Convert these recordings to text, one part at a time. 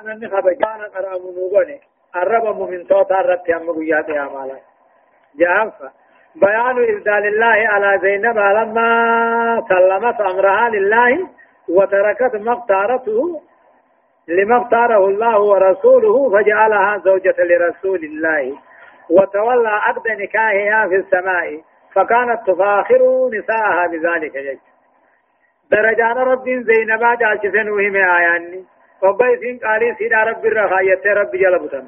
أنا نخبج أنا قرأ منوغني الرب من توتا رت هم قيات يا مالا جافا بيان إبدال الله على زينب لما سلمت أمرها لله وتركت ما اختارته لما اختاره الله ورسوله فجعلها زوجة لرسول الله وتولى عقد نكاحها في السماء فكانت تفاخر نساءها بذلك جج درجان رب زينبا جالشسن وهم آياني وبيسين قالي سيدا رب الرخاية رب جلبتن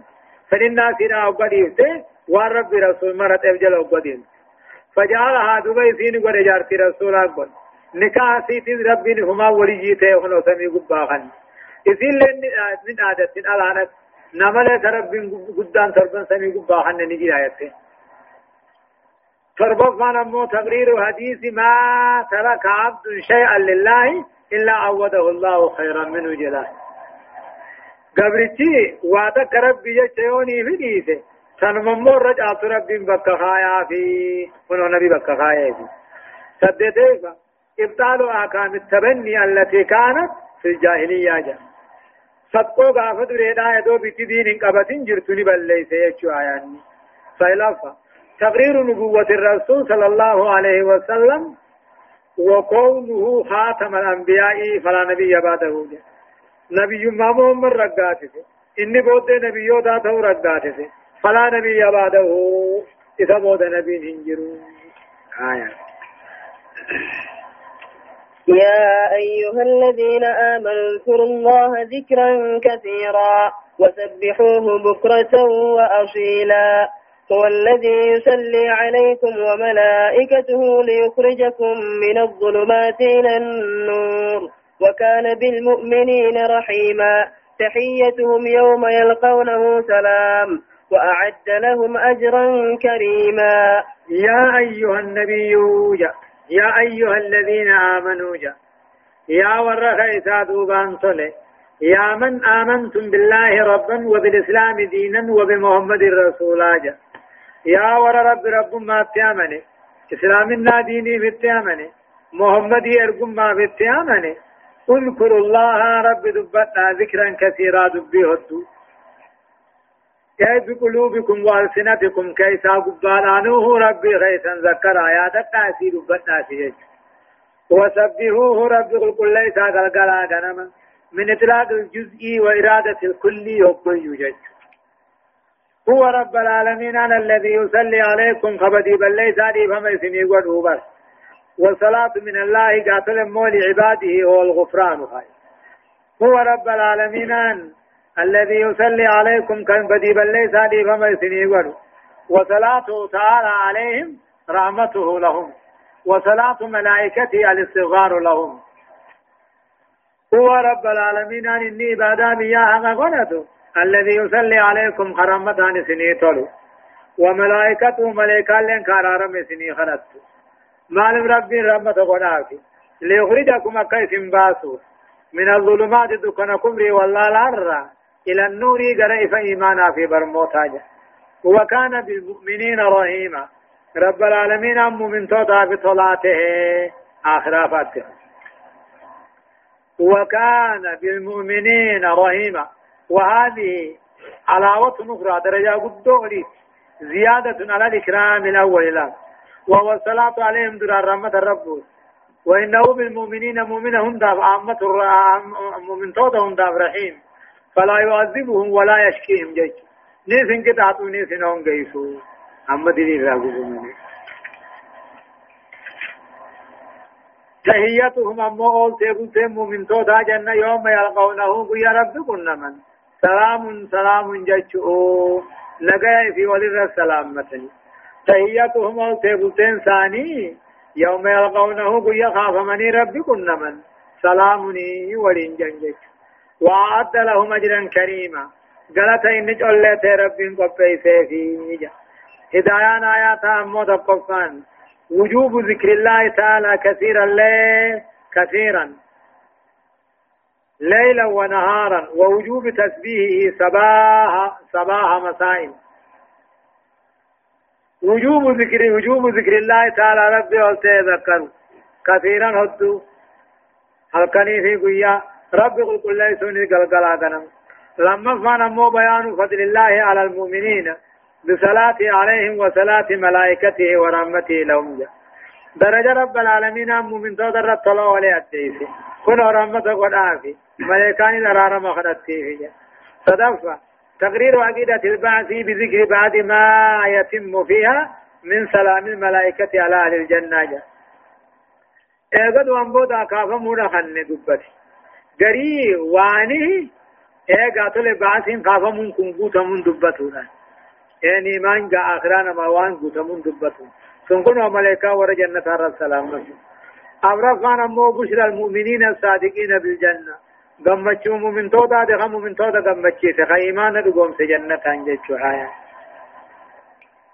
فإنا سيدا أبديفته ورب رسول مرت أبجل أبدين فجعلها دبيسين قد جارتي رسول أكبر نكاح سيتي ربين هما وليجيته هنا سمي قباخن إذن لن من عادة الآلانة نملة ربين قدان تربن سمي قباخن نجي آياته فربما نمو تقرير حديث ما ترك عبد شيئا لله إلا عوده الله خيرا منه جلاله قبرتي وعدك ربي يشيوني في ديسه سنممو رجعت ربي بك خايا في ونو نبي بك خايا في سدتيفا إبطال أحكام التبني التي كانت في الجاهلية جا صدقو غافد ريدا يدو بتدين قبتين جرتني بل ليس يشو آياني سيلافا تقرير نبوة الرسول صلى الله عليه وسلم وكونه خاتم الأنبياء فلا نبي بعده نبي ما محمد رقاته إني بود نبي يودا تو رقاته فلا نبي بعده إذا بود نبي هنجرو آية. يا أيها الذين آمنوا اذكروا الله ذكرا كثيرا وسبحوه بكرة وأصيلا. هو الذي يصلي عليكم وملائكته ليخرجكم من الظلمات إلى النور. وكان بالمؤمنين رحيما. تحيتهم يوم يلقونه سلام. وأعد لهم أجرا كريما. يا أيها النبي يا, يا أيها الذين آمنوا يا يا ورخ إسادوبان صلي. يا من آمنتم بالله ربا وبالإسلام دينا وبمحمد رسولا يا ور رب رب ما تيامني إسلامنا ديني بتيامني محمد يرقم ما بتيامني اذكروا الله رب دبتنا ذكرا كثيرا دبي هدو كيف قلوبكم والسنتكم كيسا قبالانوه ربي غيثا ذكر آيات التأسي دبتنا سيج وسبحوه رب قل قل ليس قلقلا غنما من إطلاق الجزء وإرادة الكل يقول يوجد هو رب العالمين أنا الذي يصلي عليكم خبدي بل ليس لي فما يسمي بس والصلاة من الله قاتل مول عباده هو الغفران خير. هو رب العالمين الذي يصلي عليكم كان بدي بل ليس لي فما يسني وصلاته تعالى عليهم رحمته لهم. وصلاة ملائكته الاستغفار لهم. هو رب العالمين إني بعدا بياها غنته الذي يصلي عليكم خرمتان سني تولو. وملائكته ملائكة لن كارارم سني مال ربي رحمة قناك ليخرجكم كيف باسو من الظلمات دكنا كبري والله العرى إلى النور قرأ إيمانا في برموتاجا وكان بالمؤمنين رحيما رب العالمين أم من توضع بطلاته آخر فاتحة وكان بالمؤمنين رحيما وهذه علاوة أخرى درجة قدولي زيادة على الإكرام الأول لا وهو الصلاة عليهم در رحمة الرب. وإنه بالمؤمنين مؤمنا هم داب عامة مؤمن تودا هم داب رحيم. فلا يعذبهم ولا يشكيهم. جيش. نيسن كتاتو نيسن هم جيسو. أما ديني راقبون تحياتهم أما أول تيبوتين مؤمن تودا جنة يوم يلقونه. يا رب كنا من. سلام سلام جيشو. نقاي في ولد السلام مثلي. تحياتهم تيبوتين ثاني. يوم يلقونه قل خاف مني ربكم من سلامني ولين جنجك. وأعد لهم أجرا كريما. قالت إن جلت رب قبي سيفي هدايان آيات أمو تقفان وجوب ذكر الله تعالى كثيرا ليه كثيرا. ليلا ونهارا. ووجوب تسبيحه صباح صباح مسائل. وجوب ذكر وجوب ذكر الله تعالى ربي وتذكروا كثيرا هدو. هلكني في قيا رب قل كل سوني قلقلا غنم لما فان مو بيان فضل الله على المؤمنين بصلاة عليهم وصلاة ملائكته ورحمته لهم. جا. درجة رب العالمين مؤمن تو در طلو ولي التيسي كن رحمة قد آفي. ملائكان الارارة مخدته جا. صدفة تقرير عقيدة البعث بذكر بعد ما يتم فيها من سلام الملائكة على أهل الجنة. جا. ايغد وانبودا كافا مودا خن دبتي غري واني ايغا تل باسين كافا من كن غوتمون دبتونا. يعني مان جا اخرانا ما وان غوتمون دبتو سنكون ملائكة ور جنة السلام أبرفان أمو بشر المؤمنين الصادقين بالجنة. ده مؤمن تودا غمچي ته ایمان دغوم سے جنت انجچو آیا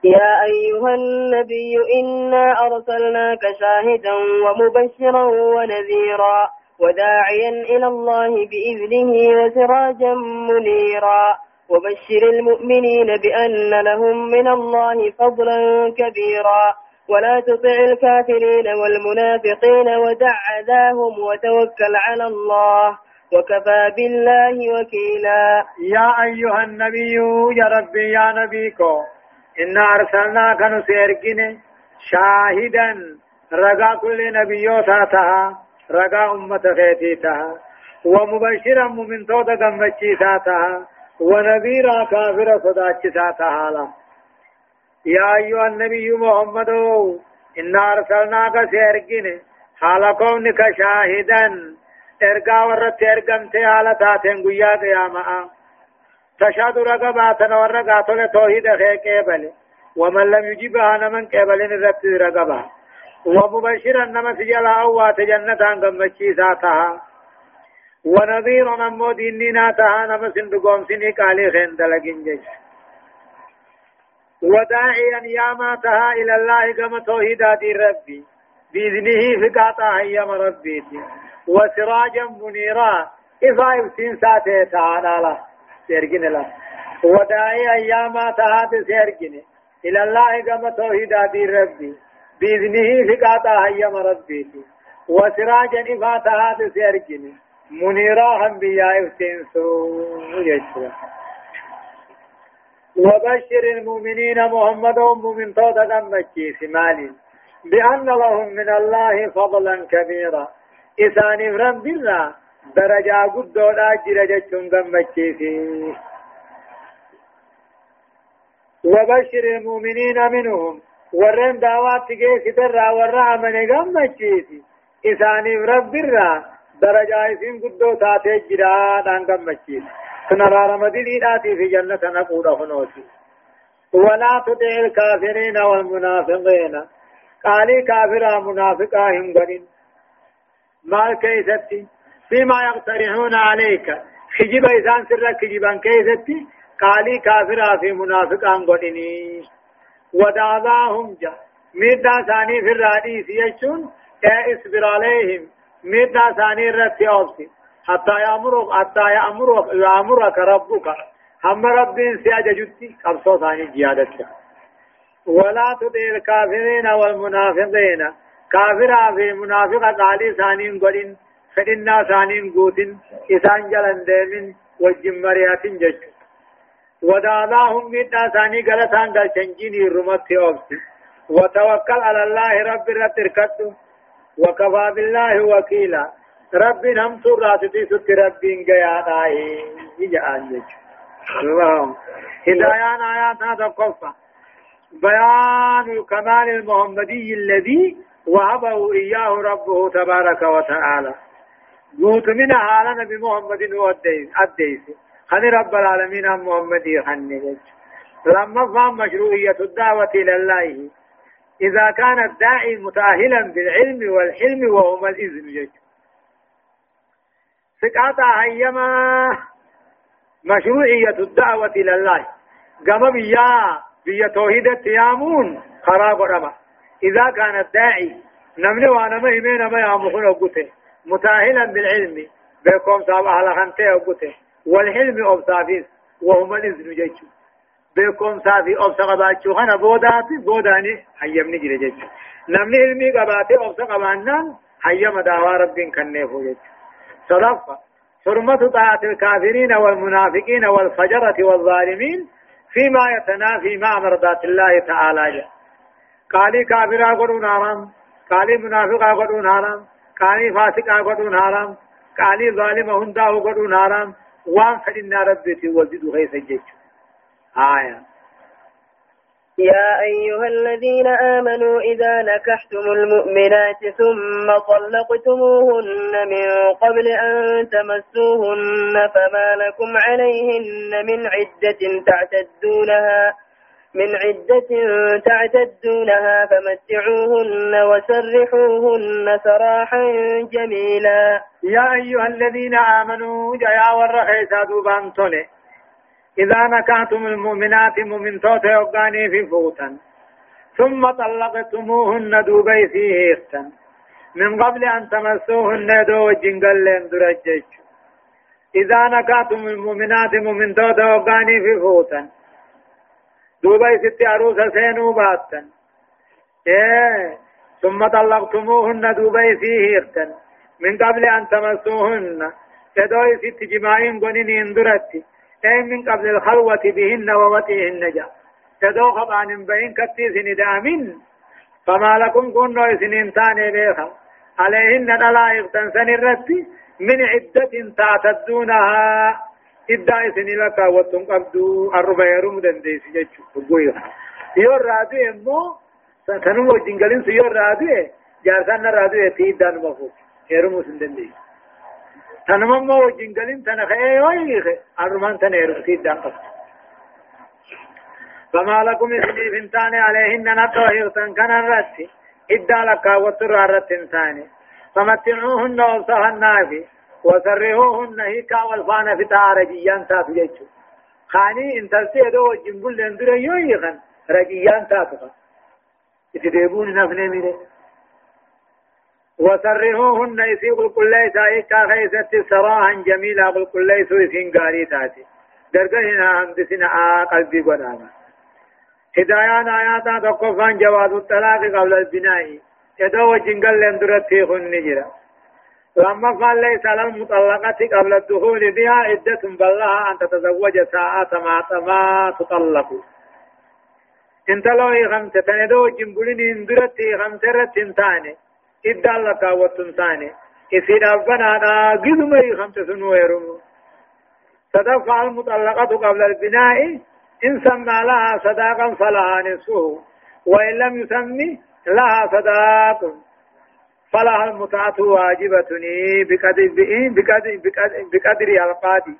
يا أيها النبي إنا أرسلناك شاهدا ومبشرا ونذيرا وداعيا إلى الله بإذنه وسراجا منيرا. وبشر المؤمنين بأن لهم من الله فضلا كبيرا. ولا تطع الكافرين والمنافقين ودع ذاهم وتوكل على الله. وكفى بالله وكيلا. يا أيها النبي يا ربي يا نبيكو إنا أرسلناك نسيركين شاهدا. رقا كل نبي تاتها رقا أمة خيتيتها ومبشرا من توتا قمتشي تاتها ونذيرا كافر صداتش تاتها يا أيها النبي محمد إنا أرسلناك سيركين حال كونك شاهدا. ارقا ورت ارقمتي على تاتين قيا قياما تشهد رقباتنا والرقات لتوحيد خير قبل ومن لم يجيبها نمن قبل نرت رقبا ومبشرا نما سجلا أوات جنة قمتشي ساتها ونظيرا نمو ديننا تها نما سندقوم سني قالي خين دلقين جيش وداعيا ياماتها إلى الله كما توحيدات ربي بإذنه فقاطع أيام ربي وسراجا منيرا. إذا يبسين ساته تعالى سيرجن لا. وداعي أيام تهات سيرجن إلى الله كما توحيد أبي ربي. بإذنه فقاطع أيام ربي. وسراجا إذا تهات سيرجن منيرا أنبياء يبسين يشرا وبشر المؤمنين محمد ومؤمن توتا دمكي سمالين بأن لهم من الله فضلا كبيرا. إسان فرم بالله درجة قدو لا جرجة في وبشر المؤمنين منهم ورن دعوات تجي ستر ورا من غمچيسي إسان فرم بالله درجة إسان قدو تاتي جرا دان غمچيسي سنرى رمضي آتي في جنة نقود هنوتي ولا تطع الكافرين والمنافقين قالي كافر منافقا هم غنين مال كيستي فيما يقترحون عليك. خجب إذان سر خجبا كيستي قالي كافر في منافقا غنيني ودعواهم جا. ميدا ثاني في الرادي سيشون اصبر عليهم. ميدا ثاني رتي أوصي حتى يأمرك حتى يأمرك يأمرك ربك. هم رب سيجدتي قبصو ثاني جيادتك. ولا تطع الكافرين والمنافقين. كافر في منافق قالي ثانين قرين فإنا ثانين قوتين إسان جلن ديمين والجمريات جج. ودالاهم مدى ثاني قلتان قال شنجيني رمت أوبسي وتوكل على الله رب رتركته وكفى بالله وكيلا. رب نم سراتي ست رب قيانا يجعل جج. هدايان آيات هذا قفة بيان الكمال المحمدي الذي وهبه إياه ربه تبارك وتعالى. قوت من حال نبي محمد الديس خني رب العالمين عن محمد خني لما فهم مشروعية الدعوة إلى الله إذا كان الداعي متأهلا بالعلم والحلم وهما الإذن جج سقاطع هيما مشروعية الدعوة إلى الله. قام بيا بيا توحيد التيامون. خراب رمى إذا كان الداعي نمني وأنا ما يمين ما يامخون أقوته. متاهلا بالعلم. بكم صاب على خنته أقوته. والحلم أبصافيس وهم الإذن جيشو بكم صافي أبصق باتشو خنا بوداتي بوداني. حيمني جري جيشو نمني علمي قباتي أبصق بانان حيم دعوى رب كنفو جيشو صدفة حرمة طاعة الكافرين والمنافقين والفجرة والظالمين. فيما يتنافي مع مرضات الله تعالى. قالي كافر قدون حرام قالي منافق قدون حرام قالي فاسق قدون حرام قالي ظالم هندا قدون حرام وان فدنا ربتي وزد غيث الجيش آية يا أيها الذين آمنوا إذا نكحتم المؤمنات ثم طلقتموهن من قبل أن تمسوهن فما لكم عليهن من عدة تعتدونها من عدة تعتدونها فمتعوهن وسرحوهن سراحا جميلا. يا أيها الذين آمنوا جاء والرحيسة دوبان إذا نكحتم المؤمنات مؤمن توت يوغاني في فوتا ثم طلقتموهن دوبي فيه من قبل أن تمسوهن دو جنجل لين درجج إذا نكحتم المؤمنات مؤمن توت يوغاني في فوتا دوبي ست عروس سينو باتا إيه ثم طلقتموهن دوبي فيه من قبل أن تمسوهن تدوي ست جماعين قنين درتي أي من قبل الخلوة بهن ووتيهن جاء تدو خبان بين كتي سندامين فما لكم كنوا سنين تاني بيخا عليهن نلائق تنسن الرد من عدة تعتدونها لك وطن قبدو الربع يروم دنديس جيشو بقويها يور رادو امو تنمو جنگلين سيور رادو جارسان رادو يتيدان مفو يروم سندنديس تنمم مو وجين قلين تنخي ويخي أرمان تنير في الدقف فما لكم اسمي فنتان عليهن نطوهيرتن كان الرتي إدى لك وطر الرتن ثاني فمتعوهن وصهن في وسرهوهن هيكا والفان في تارجيان تاتو جيتشو. خاني ان تلسيدو وجين قل لندر يويخن رجيان تاتو اتدبون نفني منه وسرهوهن يسي قل كل ليس ايكا خيست سراحا جميلا قل كل ليس يسين قاري تاتي. درقهنا همدسنا آ قلبي قداما هدايان آياتا تقفان جواز الطلاق قبل البناء. يدو جنگل لندرتي خن نجرا لما قال ليس على المطلقة قبل الدخول بها عدة بلها أن تتزوج ساعة ما ما تطلق. انت لو خمسة تندو جنبولين اندرتي خمسة رتين إدى لك وتنتاني إسيد أبنا دا قدمي خمسة سنو يرمو تدفع المطلقة قبل البناء. إن سمى لها صداقا فلها نصفه. وإن لم يسمي لها صداق فلها المتعة واجبة بقدر بقدر بقدر بقدر القاضي.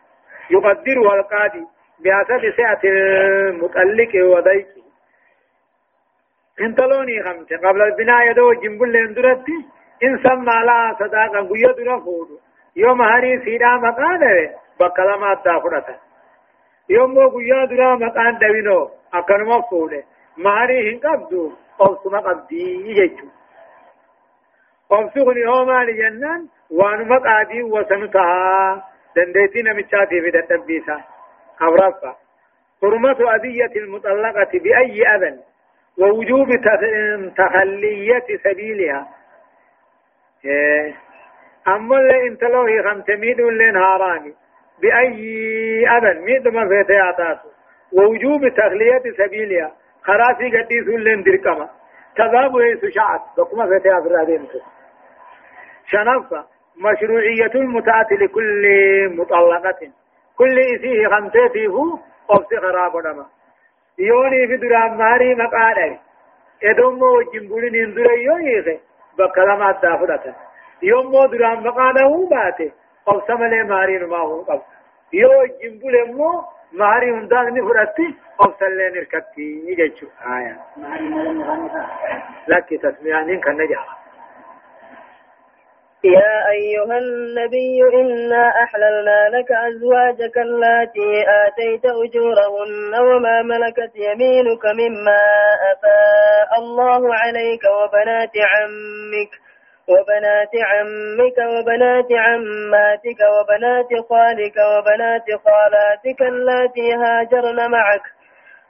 يقدرها القاضي بحسب سعة المطلق وضيقه انتلوني خمسة. قبل البناء يدو جنبل لندرتي إن سمى لا صداقا قوية دون فودو يوم هاري سيدا مقادة بقلا ما دافرتا يوم قوية دون مقان دوينو أكنما فودة مهاري هن قبدو أوسما قبدي يجو أوسغني هما لجنان وانما قادي وسنتها دنديتي نمشاتي في دتبيسا أبرافا حرمة أذية المطلقة بأي أذن ووجوب تخلية سبيلها إيه. أما اللي انت لو هي خمسميد لين هاراني بأي أبن ميد ما في تياتاتو ووجوب تخلية سبيلها خراسي قديس لين دركما تذاب هي سشعت بكما في تيات الرادين شنفة مشروعية المتعة لكل مطلقة. كل إسيه خمسة فيه أفس خراب نما يوني في درام ماري مقادر ادوم وجين بولين اندر يويخه بكلام الدافدة يوم درام مقاده باته أو سمله ماري ما هو قب يو وجين بولين مو ماري هندان ني فراتي أو سلين ركتي يجچو آية لك تسميانين كن نجاح. يا أيها النبي إنا أحللنا لك أزواجك اللاتي آتيت أجورهن وما ملكت يمينك مما أفاء الله عليك وبنات عمك وبنات عمك وبنات عماتك وبنات خالك وبنات خالاتك اللاتي هاجرن معك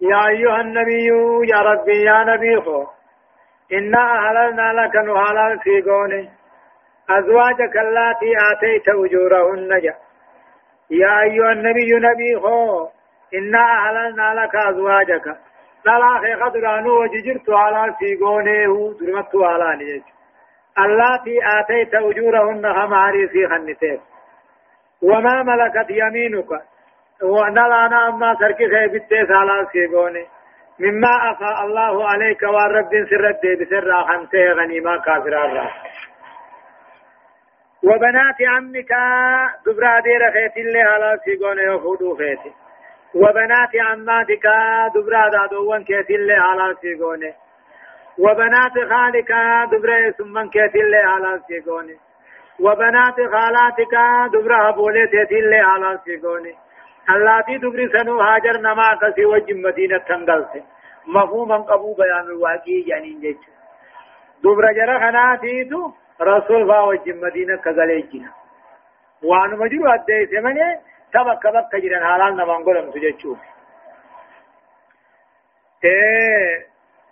يا أيها النبي يا ربي يا نبي خو. إنا أهلنا لك نهالا في قونه أزواجك اللاتي آتيت أجورهن. جا يا أيها النبي نبي خو. إنا أهلنا لك أزواجك. لا خي قدرانو وججرت على في قونه درمت على نيج. اللاتي آتيت أجورهن هم عريسي خنتين وما ملكت يمينك. ونلانا أما سركي خيبت سالا سيقوني مما أفاء الله عليك والرب سرد بسر خمسه غنيما كافر الرا وبنات عمك دبرا دير خيت اللي على سيقوني يخودو خيتي وبنات عماتك دبرا دادوان كيت اللي على سيقوني وبنات خالك دبرا سمن كيت اللي على سيقوني وبنات خالاتك دبرا بوليت اللي على سيقوني اللاتي دبري سنو هاجر نما كسي وجه مدينة تنقلت مفهوما قبو بيان الواقعي يعني جيش دبر جرى خناتيتو رسول فا وجه مدينة كذلك وان مجرو أدى سمني تبك بك جرن حالان نمان سجچوف إيه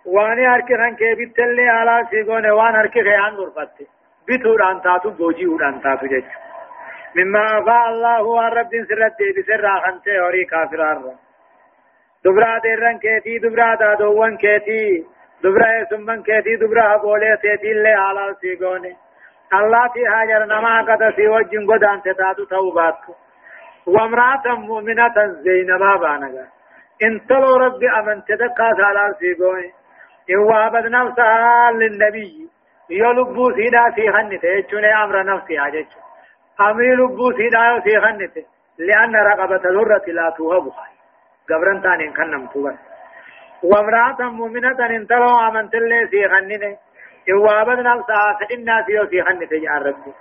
واني هركي خان كي بيتلي على سيغونه وان هركي خيان غرفت بيتو دانتاتو بوجي ودانتاتو جچو مما أفاء الله الرب سرت بسر خنته اوري كافر الرب دبرا دیرن کیتی دبرا دادوون کیتی دبرا سمن کیتی دبرا بوله تیتی اللي حلال سيگونه الله في هاجر نما قد في وجن قدان تتاتو توبات وامرأة مؤمنة زينبا بانگا. ان تلو رب امن تدقى حلال سيگونه ان وابد نفسها للنبي يلبو سيدا في خنته يچونه أمر نفسي اجچ امي لبو سيدا في خنته لأن رقبة ذرة لا توهبها قبرن تانين كنم توبر وامرأة مؤمنة ان تلو امن تلي في خننه إوابد نفسها فإنا في في خنته يا ربي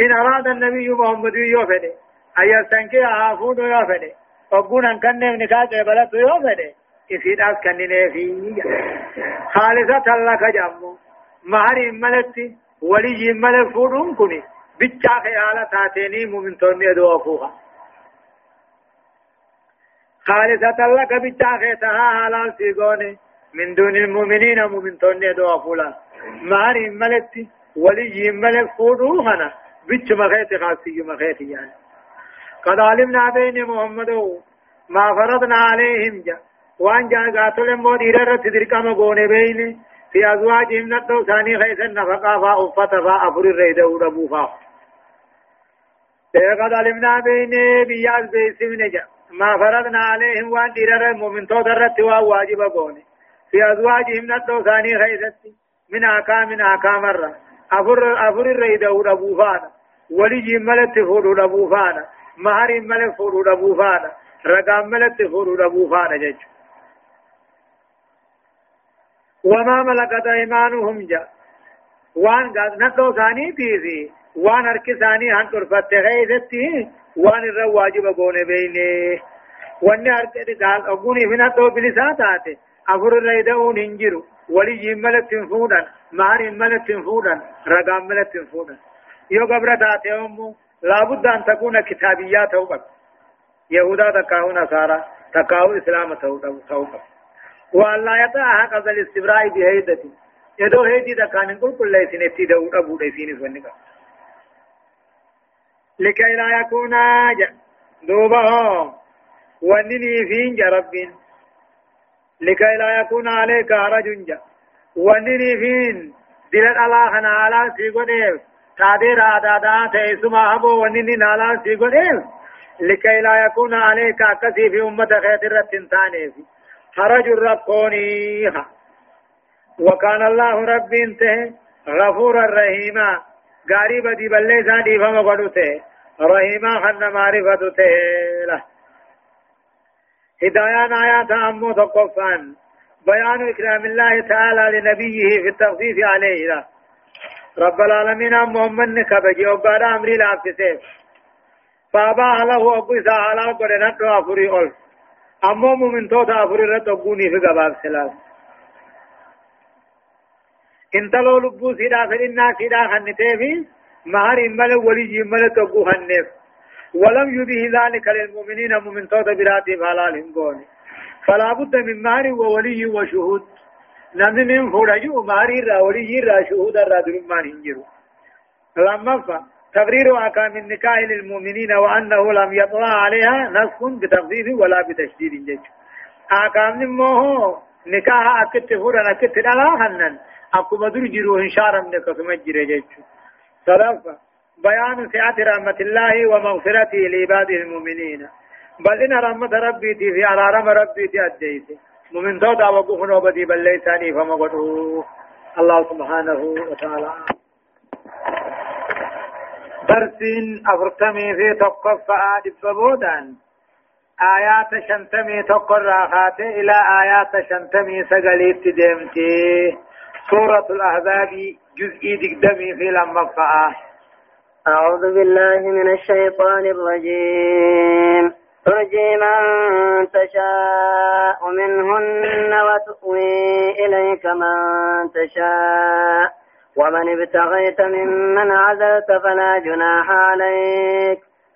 إن أراد النبي محمد يوفده أن يستنكي أفود يوفده وقون أن كنه نكاة قبلت يوفده إسيد أس كننه في خالصة لك جمو مهر ملتي ولي ملك فودون كني بچا خيالة تاتيني مؤمن توني دو أفوها خالصة لك بچا خيتها حلال سيقوني من دون المؤمنين مؤمن توني دو أفولا ماري ملتي ولي ملك فودوهنا بچ مخيت خاصي مخيت يعني قد علمنا بين محمد ما فرضنا عليهم جا. وان جا قاتل مودي رت درقم غونه بين في ازواجهم نتو ثاني خيس النفقا فا افر الريد وربو فا. قد علمنا بين بياز بيسم نجا ما فرضنا عليهم وان ديرر مؤمن تو درت واجب غونه في ازواجهم نتو ثاني خيس من احكام من احكام الر افر افر الريد وربو فا ولي ملت فور ربو فا مهر ملت فور ربو فا رقام ملت فور ربو فا جج وما ملكت ايمانهم جا وان قد نتو ثاني تيزي وان ارك ثاني هن ترفت غيثتي وان الرو واجب قون بيني وان ارك قال اقوني فينا تو بلسان تاتي افر الريدون هنجرو ولي ملت فودا مهر ملت فودا رقام ملت فودا يو قبر تاتي امو لابد ان تكون كتابيات توبك يهودا تكاو نصارى تكاو اسلام توبك وأن لا قبل الاستبراء بهيدة يدو هيدي دا كان نقول كل ليسين ابتداء أبو ليسين فنقا لكي لا يكون دوبه ونني فين رب لكي لا يكون عليك حرج ونني فين دلت الله خنا على سيقونيف. تادير آدادا تيسما أبو ونني على سيقونيف. لكي لا يكون عليك كثير في أمة خير التنتاني حرج ربونيها وكان الله رب انته غفورا رحيما. غارب دي بلے سادي فما قدوته رحيما خن معرفته له هدايان آيات أمو تقفان بيان إكرام الله تعالى لنبيه في التخفيف عليه لا۔ رب العالمين محمد كبجي وقال أمري لا في فابا له أبو إساء على قد نتو أفري أول۔ أمو من توتا أفري رتقوني في قباب سلاس انت لو لبو سيدا فإنا سيدا خنته في مهر إمال ولي إمال تقو خنف ولم يبه ذلك للمؤمنين مؤمن توتا براتي فالالهم قولي فلا بد من مهر وولي وشهود. نمن من فرجو مهر را ولي را شهود را درمان هنجرو لما فا تقرير أحكام النكاح للمؤمنين وأنه لم يطلع عليها نسخ بتخفيف ولا بتشديد جيش أحكام نموه نكاح أكت فرنا أكت هنن أكو مدر جرو هنشارا من جري جيش صدفة بيان سعة رحمة الله ومغفرته لعباده المؤمنين. بل إن رحمة ربي تي في على رحمة ربي تي أديت. مؤمن تودا وقفنا وبدي بل ليساني فما الله سبحانه وتعالى. درسين أفرتمي في تقف آدب بودان آيات شنتمي تقر راخات إلى آيات شنتمي سقليت ديمتي. سورة الأحزاب جزء دقدمي في لما أعوذ بالله من الشيطان الرجيم. ترجي من تشاء منهن وتؤوي إليك من تشاء. ومن ابتغيت ممن عزلت فلا جناح عليك.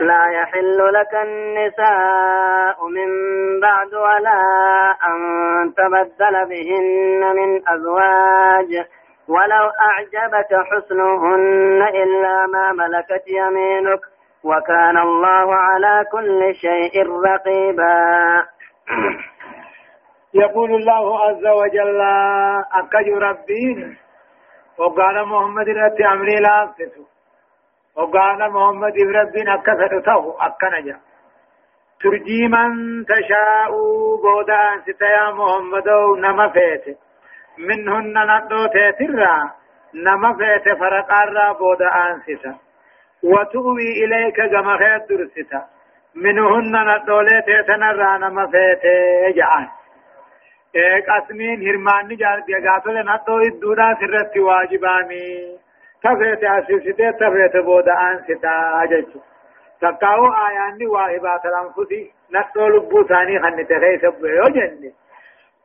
لا يحل لك النساء من بعد ولا أن تبدل بهن من أزواج ولو أعجبك حسنهن إلا ما ملكت يمينك وكان الله على كل شيء رقيبا. يقول الله عز وجل أكج ربي. وقال محمد رتي أمري لا وقال محمد ربي أكثر ته أكنجا ترجي من تشاء بودا ست يا محمد نما فيت. منهن ندو تيترا نما فيت فرقارا بودا أنستا وتؤوي إليك كما خير درستا منهن ندو ليتنا نما فيت جعان. قسمين هرماني جاغاتو لنطو الدودا سرت واجبامي. تفيت أسيسيتي تفيت بودا أنستا أججو تقاو آياني واهبات الأنفس نطو لبو ثاني خنت خيس بيو جنة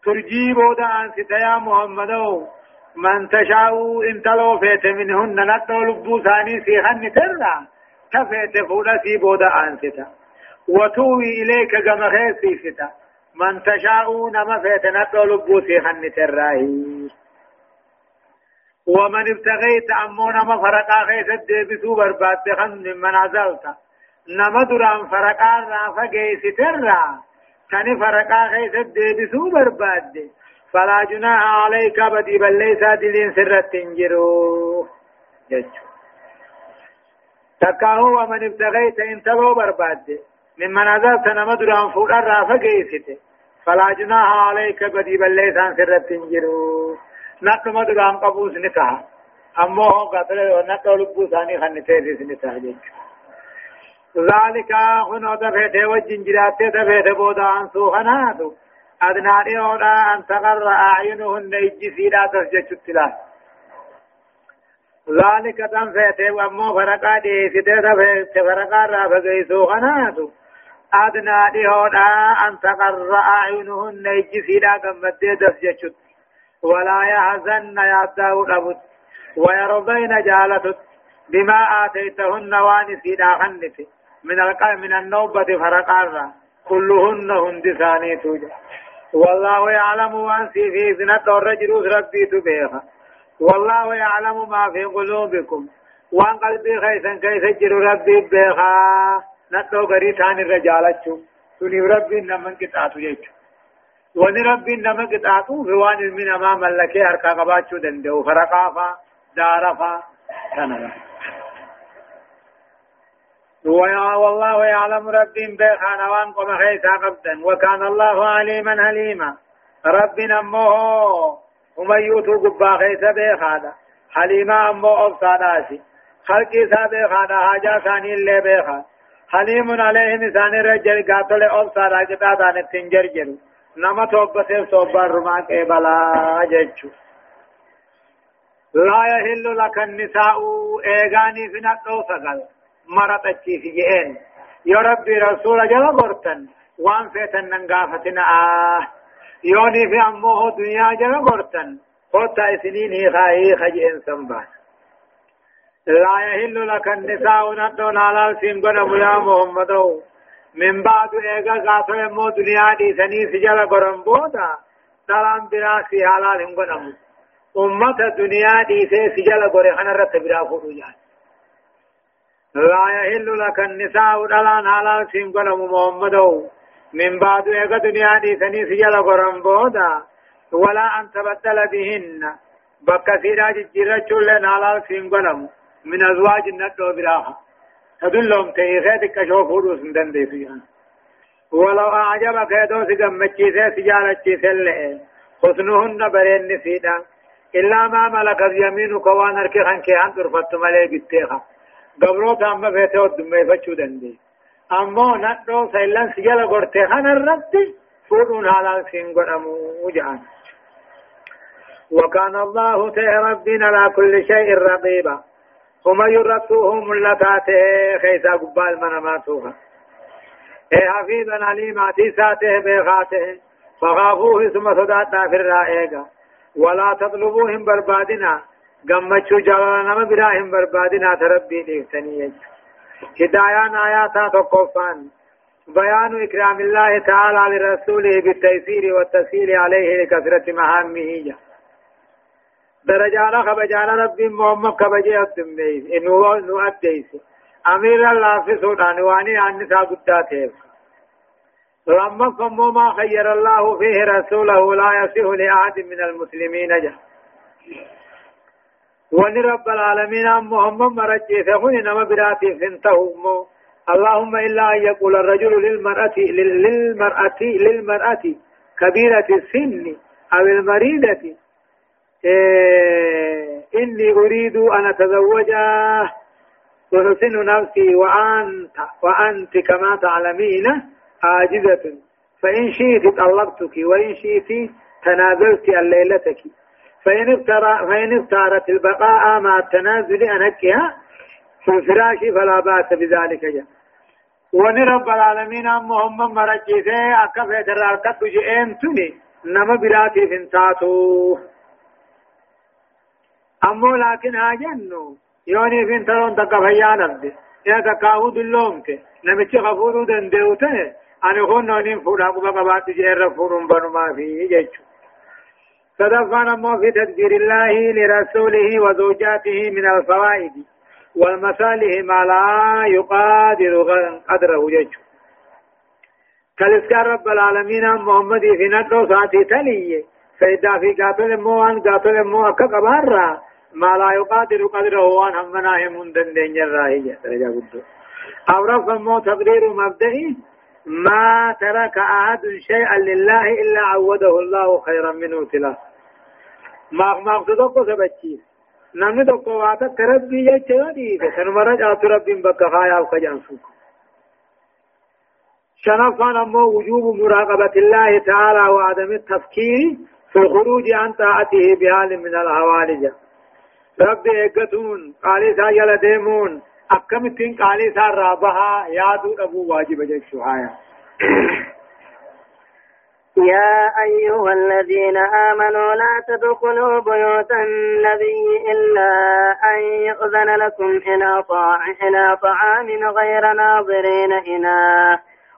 ترجي بودا أنستا يا محمدو من تشاء انت لو فيت منهن نطو لبو ثاني سي خنت الرا تفيت فودا سي بودا أنستا وتوي إليك كما خيس سيستا من تشاء نما فيتنا لبو سيخن تراهي ومن ابتغيت أمو نما فرقا خيس الدبسو برباد خن من عزلت نما دران فرقا رافا قيس ترى كان فرقا خيس الدبسو برباد. فلا جناح عليك بدي بل ليس دلين سرت تنجرو. جيشو تكاهو ومن ابتغيت انتبه برباد. ممن عذاب سنما دران فوق الرافة قيسته فلا جناح عليك بدي بليسان سرت تنجرو. نقل مدران قبوس نكاح أمو هو قتل ونقل لبو ثاني خن تيسيس نكاح ذلك هنا تفيت وجن جرات تفيت بودان سوخناتو أدنى أولا أن تغر أعينهن يجسي لا تسجد التلاف ذلك تنفيت وأمو فرقا دي ستة فرقا رافقا سوخناتو أدنى لهودا أن تقر أعينهن يجسيدا قمت دسجت ولا يحزن يعداه أبد ويرضين جالتت بما آتيتهن وانسيدا خنت من القلب من النوبة فرقارا كلهن هندساني توجا والله يعلم وانسي في زنة الرجل ربي تبيها والله يعلم ما في قلوبكم. وان قلبي خيسا كيف جر ربي بيها نتو غري ثان الرجالچو سني ربي نمن قطعتو يچو وني ربي نمن قطعتو روان من امام ملكه اركا قباچو دندو فرقافا دارفا كنلا والله يعلم رب بخان وان قم خيسا قبدا وكان الله عليما حليما ربنا امه ومن يوتو قبا خيسا بخادا حليما امه ابصاداسي خلقي سابق خادا حاجة ثاني اللي بخا حليم عليه نسان رجل قاتل ابصادا كتادا نتنجرجر نما توبته صوبا رما بلا ججو لا يحل لك النساء ايغاني في نقو سقل مرت اچي في جئين يا ربي رسول جل قرتن وان فيتن ننقافتنا آه يوني في أمه دنيا جل قرتن قرتا سنين هي خجئين سنبان لا يحل لك النساء ندون على سنبنا يا محمد من بعد ايغا قاتل مو دنيا دي سني سجل قرن بودا دلان براسي حلال هم قنمو أمة الدنيا دي سجل قرن خنا رت برافو جان. لا يحل لك النساء دلان على سنبنا محمد من بعد ايغا دنيا دي سني سجل قرن بودا ولا أن تبدل بهن. ججرة چولن على سنبنا من أزواج الندو براها تدلهم تيخيتك كشوفوا سندن دي سجان ولو أعجبك يدو سجمتشي سي سجالتشي سلئ حسنهن برين نسيدا إلا ما ملكت يمينك وان أركي خنكي أن ترفت ملي بتيخا قبرو تام فيته ودمي فچو دندي. أمو ندو سيلان سجال قرتي خان الرد. فورون حلال سين قرمو جان وكان الله تي ربنا على كل شيء رقيبا. هما يرتوهم ملتاته خيسا قبال مناماتوها اي حفيظا عليما تيساته بيخاته فخافوه ثم صداتا في الرائقة ولا تطلبوهم بربادنا قمتشو جلالا نما براهم بربادنا تربي ديفتنية هدايان آياتا تقفان بيان إكرام الله تعالى لرسوله بالتيسير والتسهيل عليه لكثرة مهامه درجانا خبجانا رب محمد خبجي الدميز انو نو اديس امير الله في سودان واني عن نساء قداته لما فمو ما خير الله فيه رسوله لا يصح لأحد من المسلمين جه وني رب العالمين محمد مرجي فهن نما براتي فانتهم اللهم إلا أن يقول الرجل للمرأة للمرأة للمرأة كبيرة السن أو المريضة إيه إني أريد أن أتزوج وحسن نفسي وأنت وأنت كما تعلمين عاجزة. فإن شئت طلقتك وإن شئت تنازلت الليلتك فإن اختار فإن اختارت البقاء مع التنازل أنكها في الفراش فلا بأس بذلك. جاء ونرب العالمين محمد مرجيسي أكفي دراركت جئين تني نما براتي فنتاتو أمو لكن هاجنو يوني فين ترون تقا فيا نبدي يا تقاهو دلومك نمشي غفورو دندوته أنا هون نونين فودا قبا قبات جير بنو ما فيه جيشو صدفان أمو في تدبير الله لرسوله وزوجاته من الفوائد والمصالح ما لا يقادر قدره جيشو كالسكار رب العالمين محمد في ندو ساتي تليه فإذا في قاتل مو أن قاتل مو أكا قبارا ما لا يقادر قدره وان همنا هم دندن جراهية درجة قدو أو رفع مو تقرير مبدئي ما ترك أحد شيئا لله إلا عوده الله خيرا منه تلا ما مقصدك سبتشي نمني دكو واتا تربي يجودي فسنمرج آت ربين بك خايا وخجان شنفان أمو وجوب مراقبة الله تعالى وعدم التفكير في الخروج عن طاعته بحال من الهوالج رب اگتون قالی سا یل دیمون اکمتین قالی سا رابها. یادو ابو واجب جشوهایا يا أيها الذين آمنوا لا تدخلوا بيوت النبي إلا أن يؤذن لكم إلى طعام غير ناظرين إناه.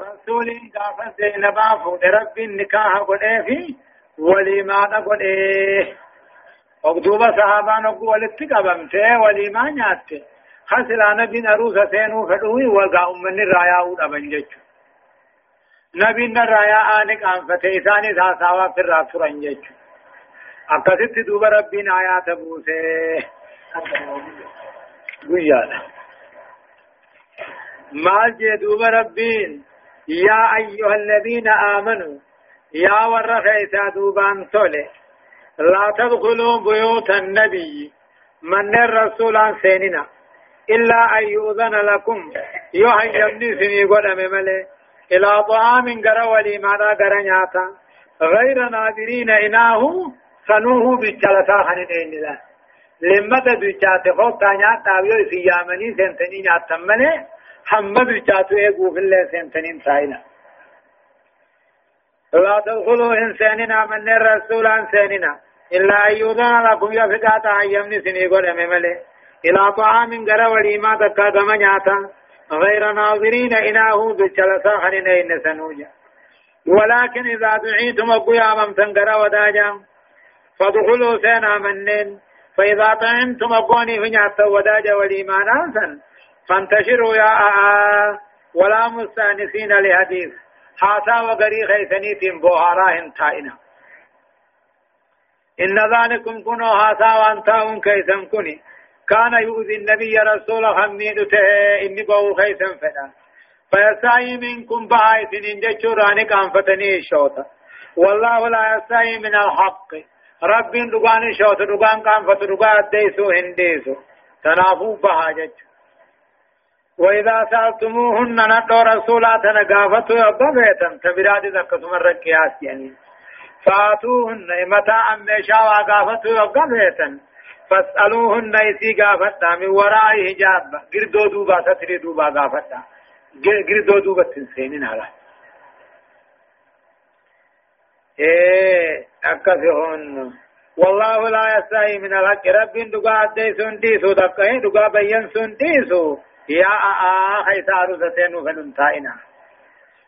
رسول قافة زينبا فود رب النكاح قده في وليما قده وقدوبة صحابان وقو ولتقبمته وليما نياته خسلا نبي نروس سينو فدوي وقا أمني رايا ودبن جيچو نبي نرايا آنك أنفته إساني ساساوا في الرافرن جيچو أكثت دوب ربين آيات بوسه گویا مال جي دوب ربين. يا أيها الذين آمنوا يا ورخيتا دوبان تولي لا تدخلوا بيوت النبي من الرسول عن سيننا إلا أن يؤذن لكم. يوحي يمني سني قدم ملي إلى طعام قرى وليمانا قرى نياتا غير ناظرين إناه سنوه بجلسا خنين الله لما تدوچات فوق نياتا ويو سيامني سنتني نياتا ملي حمد بجاتو ايقو في الله سنتنين سائلا لا تدخلوا إنساننا من الرسول عن ساننا إلا يؤذن لكم يفقاتا يمني سني قد مملي إلى طعام قرى وليما تكا كما نياتا غير ناظرين إناه بجلسا خرين إن سنوجا ولكن إذا دعيتم أقويا ممتن قرى وداجا فادخلوا سينا منين فإذا طعمتم أقوني في نياتا وداجا وليما ناسا فانتشروا يا آآ ولا مستأنسين لحديث. حاسا وغري خيثنيتم بوهارا تائنا إن ذلكم كنوا حاسا وانتاون كيسن كني. كان يؤذي النبي رسول حميد ته إني بو خيسن فدا. فيسعي منكم بآية إن جتشوراني كان فتني الشوطة والله لا يسعي من الحق. رب دقان شوط دقان كان فتدقان ديسو هنديسو. تنافو بها جتشو وإذا سألتموهن ندو رسولات نقافتو يبغيتن تبراد ذكتم الرقياس يعني. فاتوهن متاعا ميشا وقافتو يبغيتن فاسألوهن إسي قافتا من وراء حجاب قردو دوبا ستري دوبا قافتا قردو دوبا تنسينين على. إيه أكفهن. والله لا يستحي من الحق. رب دقا أدي سنديسو دقا دقا بيان سنديسو يا آآ خيسار ستين فننتائنا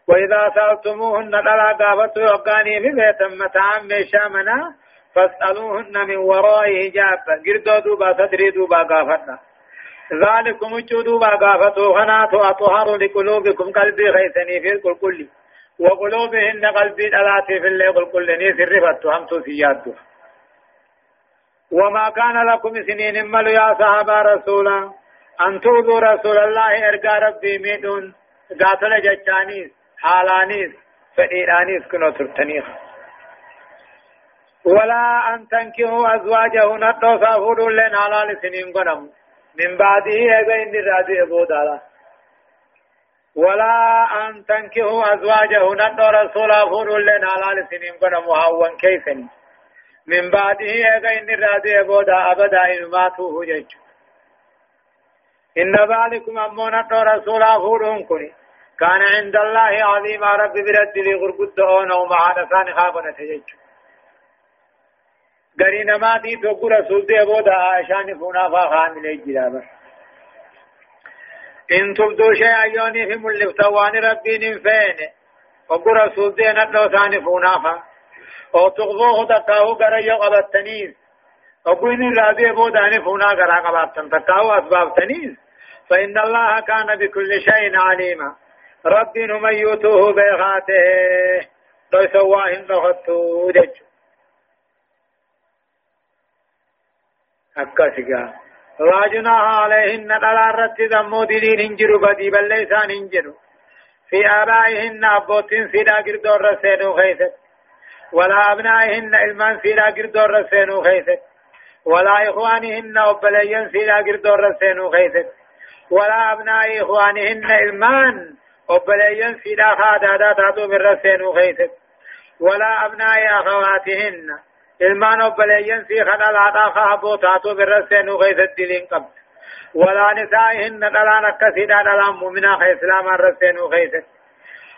وإذا سألتموهن دلا قافت يوقاني في بيت متاعا ميشامنا فاسألوهن من وراء حجاب. قردو دوبا تدري دوبا قافتنا ذلكم دوبا قافتو خناتو أطهر لقلوبكم قلبي خيسني في الكل كل وقلوبهن قلبي الاتي في الليل الكل نيسر رفتو همتو سيادو وما كان لكم سنين ملو يا صحابة رسولا. أن تؤذوا رسول الله إرقى ربي ميدون قاتل ججانيس حالانيس فإيرانيس كنو ترتنيخ ولا أن تنكحوا أزواجه نتو سافروا لن حلال سنين قنم من بعده إذا إن راضي أبو دالا. ولا أن تنكحوا أزواجه نتو رسول أفروا لن حلال سنين قنم وهوان كيفن. من بعده إذا إن راضي أبو دا أبدا إن ماتوه جيجو إن ذلكم أمونا رسول أفورهم كني كان عند الله عظيم رب برد لي غرقود أون ومع نسان خابنا تجج. غري نما دي تو رسول دي أبو دا عائشان فونا فخان لي جلابه إن تبدو شيئا يوني في ملفتوان ربي نفين وقو رسول دي ندو ثاني فونا فا. أو تغضوه تقاو غري قبطنيز. وقو إن راضي ابو داني فونا غرا قبطن تقاو أسباب تنيز فإن الله كان بكل شيء عليما۔ رب من يوتوه بيغاته تو سواهن نغتو دجو أكاسقا لا جناح عليهن رت ذمو دين هنجرو بدي بل ليسان هنجرو في آبائهن أبوتين سيدا قردور رسينو خيست ولا أبنائهن إلمان سيدا قردور رسينو خيست ولا إخوانهن أبليين سيدا قردور رسينو خيست ولا أبناء إخوانهن إلمان أبليين سيدا خادادا تاتو من رسينو خيست ولا أبناء أخواتهن ilmaan obboleeyyan sii kan alaadhaa kaaboo taatoo birra seenuu keessatti diliin qabdi ولا نسائهن دلان أكسيدا دلان مؤمنا خي إسلاما رسينو خيست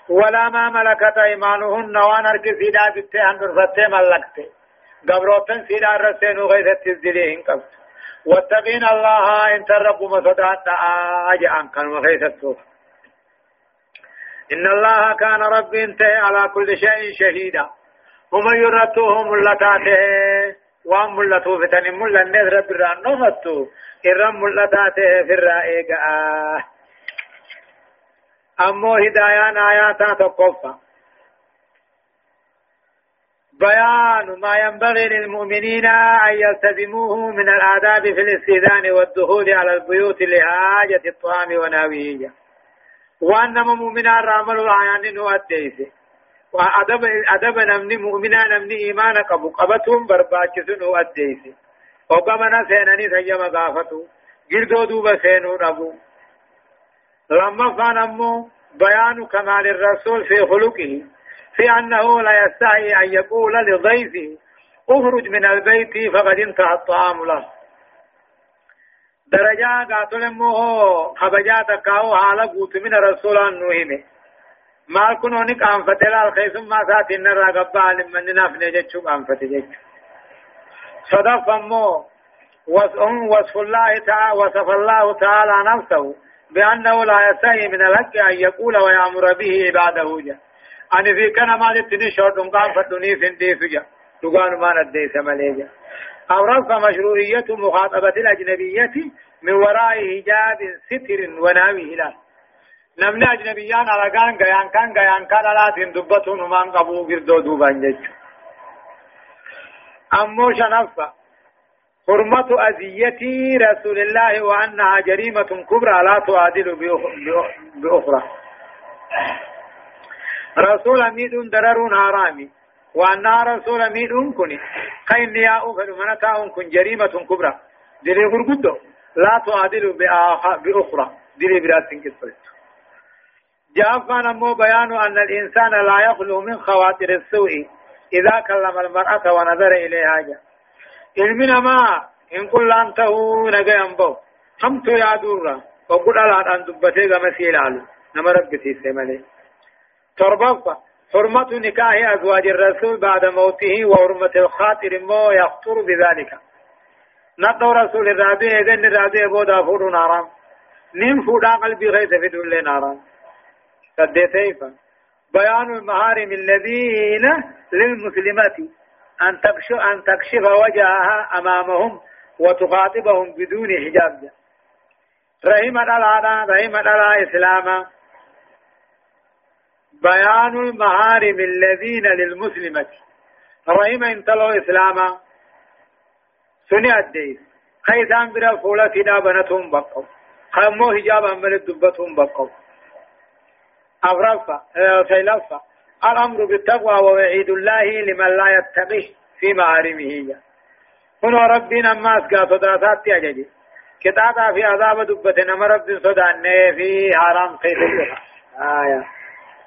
ولا ما ملكت إيمانهن وان أركسيدا بتي أن رفتي ملكتي. قبروتن سيدا رسينو خيست تزدليهن قبت واتقين الله إن تربوا مصدات أجعان كان وخيست إن الله كان ربي انتهي على كل شيء شهيدا. هم يرتوه ملتاته وان ملتو فتن ملن نذر بران نفتو إرم ملتاته في الرائقة. أمو هدايان آياتا تقفى بيان ما ينبغي للمؤمنين أن يلتزموه من الآداب في الاستئذان والدخول على البيوت لحاجة الطعام وناويه وأنما مؤمنا رامل العيان نؤديسه وأدب أدب نمني مؤمنا نمني إيمان قبو قبتهم برباچسن هو أديسي وقمنا سينني سيما قافتو جردو دوب سينو نبو لما فان أمو بيان كمال الرسول في خلقه. في أنه لا يستحي أن يقول لضيفه اخرج من البيت فقد انتهى الطعام له. درجة قاتل مو خبجات كاو حالة قوت من رسول الله maal kun oni qaanfate laal keessummaa isaatiin narraa gabba'an manni nafne jechuu qaanfate jechu صدف أمو وصف الله تعالى وصف الله تعالى نفسه بأنه لا يستحي من الحق أن يقول ويأمر به عباده جا أنا في كان ما تتني شرط قام فدني فندي فجا تقال ما ندي سمليجا أو رفع مشروعية مخاطبة الأجنبية من وراء حجاب ستر وناوي هلال namni ajnabiyyaan alagaan gayaan kan gayaan kan alaatiin dubbatuun humaan qabuu girdoo duubaan jechu ammoo shanaffa حرمة أذية رسول الله وأنها جريمة كبرى لا تعادل بأخرى رسول ميد درر حرامي وأنها رسول ميد كن كين يا أفر منتا كن جريمة كبرى. دلي غرقدو لا تعادل بأخرى. دلي برات كسرت. جافا مو بيان أن الإنسان لا يخلو من خواطر السوء إذا كلم المرأة ونظر إليها. جا علمنا ما إن كل أنته نجا ينبو. همت يا دورا وقل على أن دبتي غمسي لالو نما ربتي سيمالي تربفة حرمة نكاح أزواج الرسول بعد موته وحرمة الخاطر مو يخطر بذلك. نطو رسول الرابع إذن الرابع بودا فور نارام نين فودا قلبي غيث في دولي نارام سديتيفا بيان المهارم الذين للمسلمات. أن تكشف أن تكشف وجهها أمامهم وتخاطبهم بدون حجاب. رحم الله رحم الله إسلاما بيان المهارم الذين للمسلمة. رحم انتلو إسلاما سني الدين. خيثان برا فولا كدا بنتهم بقوا. خمو حجاب أمل دبتهم بقوا. أغرفة سيلفة الأمر بالتقوى ووعيد الله لمن لا يتقيه في معارمه هنا ربنا ما أسقى صداتات أجدي. كتابة في عذاب دبتنا مرب صدان في حرام خير آية.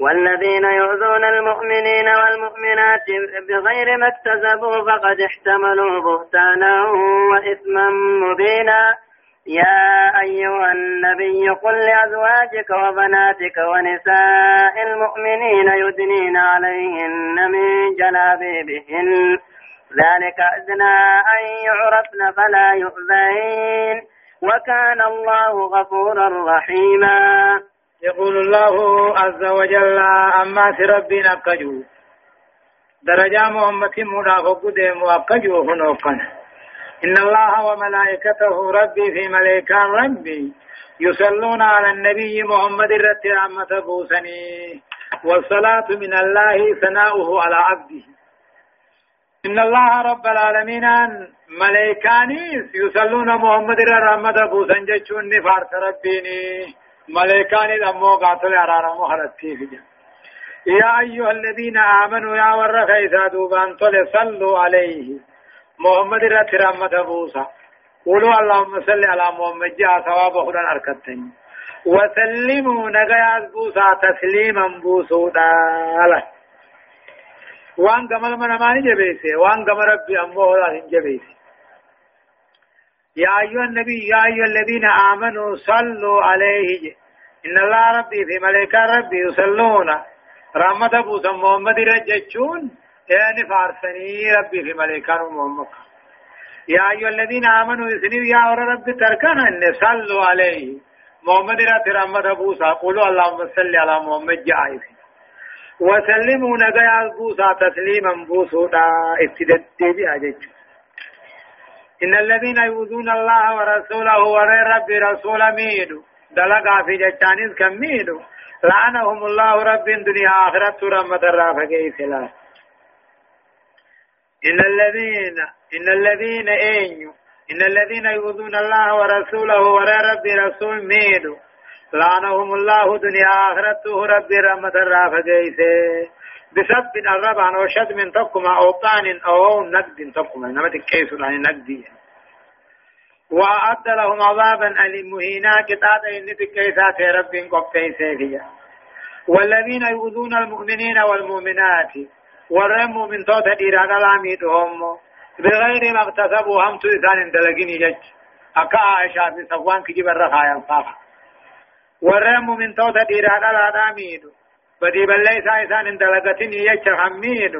والذين يؤذون المؤمنين والمؤمنات بغير ما اكتسبوا فقد احتملوا بهتانا وإثما مبينا. يا أيها النبي قل لأزواجك وبناتك ونساء المؤمنين يدنين عليهن من جلابيبهن. ذلك أدنى أن يعرفن فلا يؤذين. وكان الله غفورا رحيما. يقول الله عز وجل أما ربي نكجو. درجة محمد منافق ديم وأكجو هنوكن إن الله وملائكته ربي في ملائكة ربي يصلون على النبي محمد رتي رحمة بوسني والصلاة من الله ثناؤه على عبده. إن الله رب العالمين ملائكاني يصلون محمد رحمة بوسن جتشون فارس ربيني. ملائكاني دمو قاتل أرارمو حرتي في يا أيها الذين آمنوا يا ورخ إذا دوبان صلوا عليه محمد رحمة بوسن قولوا اللهم صل على محمد جاء ثواب خدان أركتين وسلموا نغيا بوسا تسليما بوسودا۔ وان قمل من ماني جبيسي وان قمل ربي أمه لا جبيسي يا أيها النبي يا أيها الذين آمنوا صلوا عليه. إن الله ربي في ملائكة ربي يصلون. رحمة بوسا محمد رججون. يعني فارسني ربي في ملائكة محمد. يا أيها الذين آمنوا إذنوا يا رب تركنا أن صلوا عليه. محمد رات رحمة بوسا قولوا اللهم صل على محمد جائز. وسلموا نجايا بوسا تسليما بوسودا ابتدت بأجج إن الذين يؤذون الله ورسوله ورى رب رسول ميدو دلقا في جتانيز كميدو لعنهم الله رب الدنيا آخرة رحمة الرافة كيف لا. إن الذين إن الذين أين إن الذين يؤذون الله ورسوله ورى ربي رسول ميدو لعنهم الله دنيا آخرته ربي رحمة الرافة جيسي بسبب الرب عن وشد من تقما أو طعن أو نقد تقما إنما تكيس عن نقد. وأعد لهم عذابا أليم مهينا كتاب إن تكيسات رب قبتين فيها. والذين يؤذون المؤمنين والمؤمنات. ورموا من توت إيران العميدهم بغير ما اكتسبوا هم تو إسان دلقيني جج أكا عائشة في صفوان كجيب الرخايا الصافة. ورموا من توت إيران العميد بدي بلي إسان دلقتني جج حميد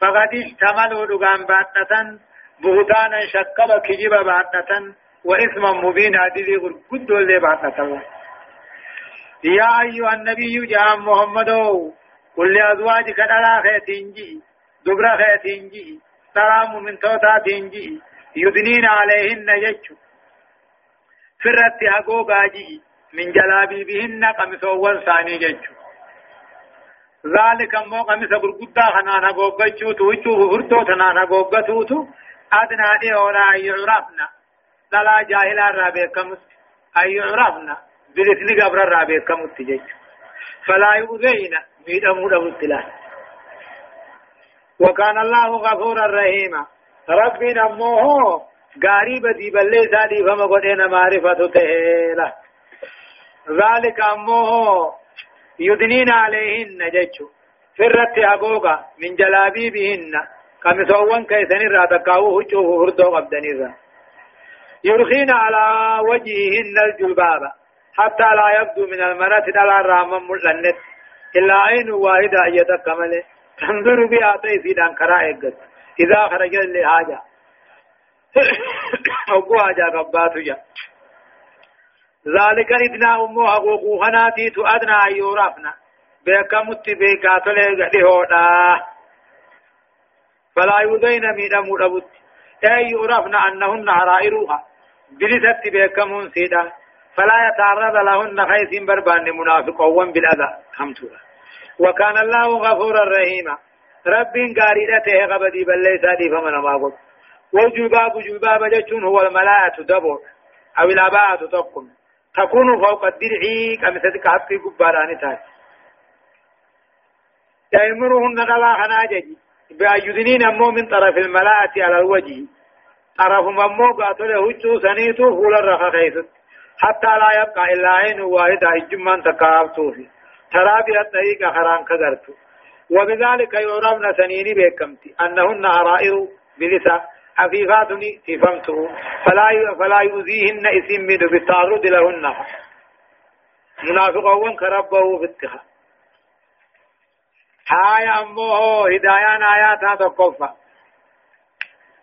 فقد اشتملوا دقان باتنة بهتانا شكل كجيب باتنة وإثما مبينا دي قد اللي باتنة يا أيها النبي جاء محمد قل لأزواجك دلا خيتين دبر خيتين ترى من توتا تنجي يدنين عليهن يجو فرت أقوبا جي من جلابي بهن قمسوان ثاني ججو ذلك مو قمس غرغدا خنانا غوغچو توچو فرتو تنانا غوغتوتو أدنى دي ولا يعرفنا. لا جاهلا رابي كمس أي يعرفنا. بلسني قبر رابي كمس ججو فلا يؤذينا. ميدمو دمو وكان الله غفورا رحيما. ربي نموه. غاري بدي بلي سادي فما قدنا معرفة تهيلا. ذلك أموه يدنين عليهن جيشو فرت أبوغا من جلابيبهن. سوون كيسن راتكاو هجوه هردو قبدنيزا. يرخين على وجههن الجلباب. حتى لا يبدو من المرات على الرحمن ملنت. إلا عين واحدة يتكمل تنظر بها تيسيدان كرا إيقت. إذا خرج لحاجة أبو حاجة قبات جا ذلك إدنى أمو حقوق خناتي تؤدنى أن يورفنا بكمت بكات لهودا فلا يودين من أمود أي يورفنا أنهن حرائرها بلست بكمون سيدا. فلا يتعرض لهن خيس بربان منافق وان بالأذى. حمتها وكان الله غفورا رحيما. رب قارئته غبدي بل سادي فمن ما قلت. والجباب جباب جتون هو الملاءة دبر أو الأباءة تقم تكون فوق الدرع كمثل حقي قباران تاج تأمرهن غلا خناجي بأيدنين أمو من طرف الملاءة على الوجه. طرف ممو قاتل هجو سنيتو فول خيست حتى لا يبقى إلا عين واحدة إجمان تكافتو فيه. ترى بها الطريق حرام كدرت وبذلك يعرفن سنيني بكمتي أنهن عرائر بلسا. حفيفات تفهمته فلا فلا يؤذيهن اسم من بالتعرض لهن. منافقون كربه في اتخاذ. هاي أمه هدايان آيات تقفى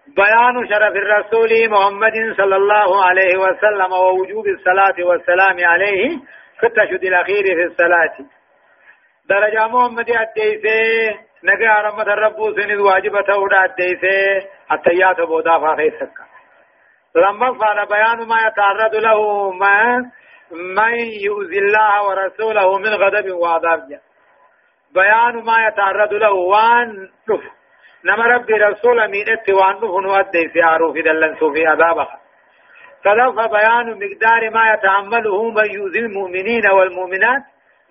بيان شرف الرسول محمد صلى الله عليه وسلم ووجوب الصلاة والسلام عليه في التشهد الأخير في الصلاة. درجة محمد أديسي نجا رحمة الرب سند واجبة ودا أديسي التيات بودا فاخيسك لما فعل بيان ما يتعرض له ما من يؤذي الله ورسوله من غضب وعذاب بيان ما يتعرض له وان نف نما ربي رسول مينت وان نف نودي في عروف دلن في عذابها سلف بيان مقدار ما يتعمله من يؤذي المؤمنين والمؤمنات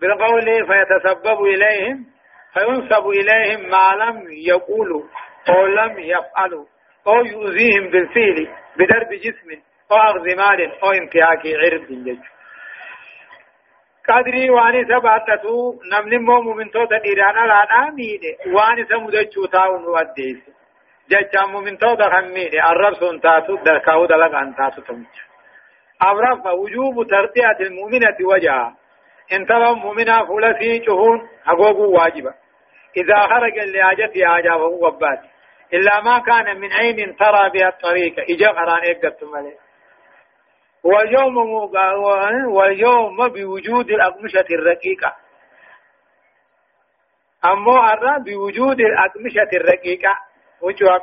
بالقول فيتسبب إليهم فينسب إليهم ما لم يقولوا أو لم يفعلوا أو يؤذيهم بالفعل بدرب جسم أو أخذ مال أو انتهاك عرض جج قدري واني سبعتتو نمن مو من توتا ديرانا لا ناميد واني سمدچو تاون وديس جچا من توتا خميد الرب سنتاتو دركاو دلق انتاتو تمچ أبرف وجوب ترتية المؤمنة وجهها. انتبه مؤمنة فلسي شهون حقوق واجبة. إذا خرج لحاجته فهو وبات. إلا ما كان من عين ترى بها الطريق. إجا قران إقدتم عليه واليوم واليوم بوجود الأقمشة الرقيقة. أمو أرى بوجود الأقمشة الرقيقة.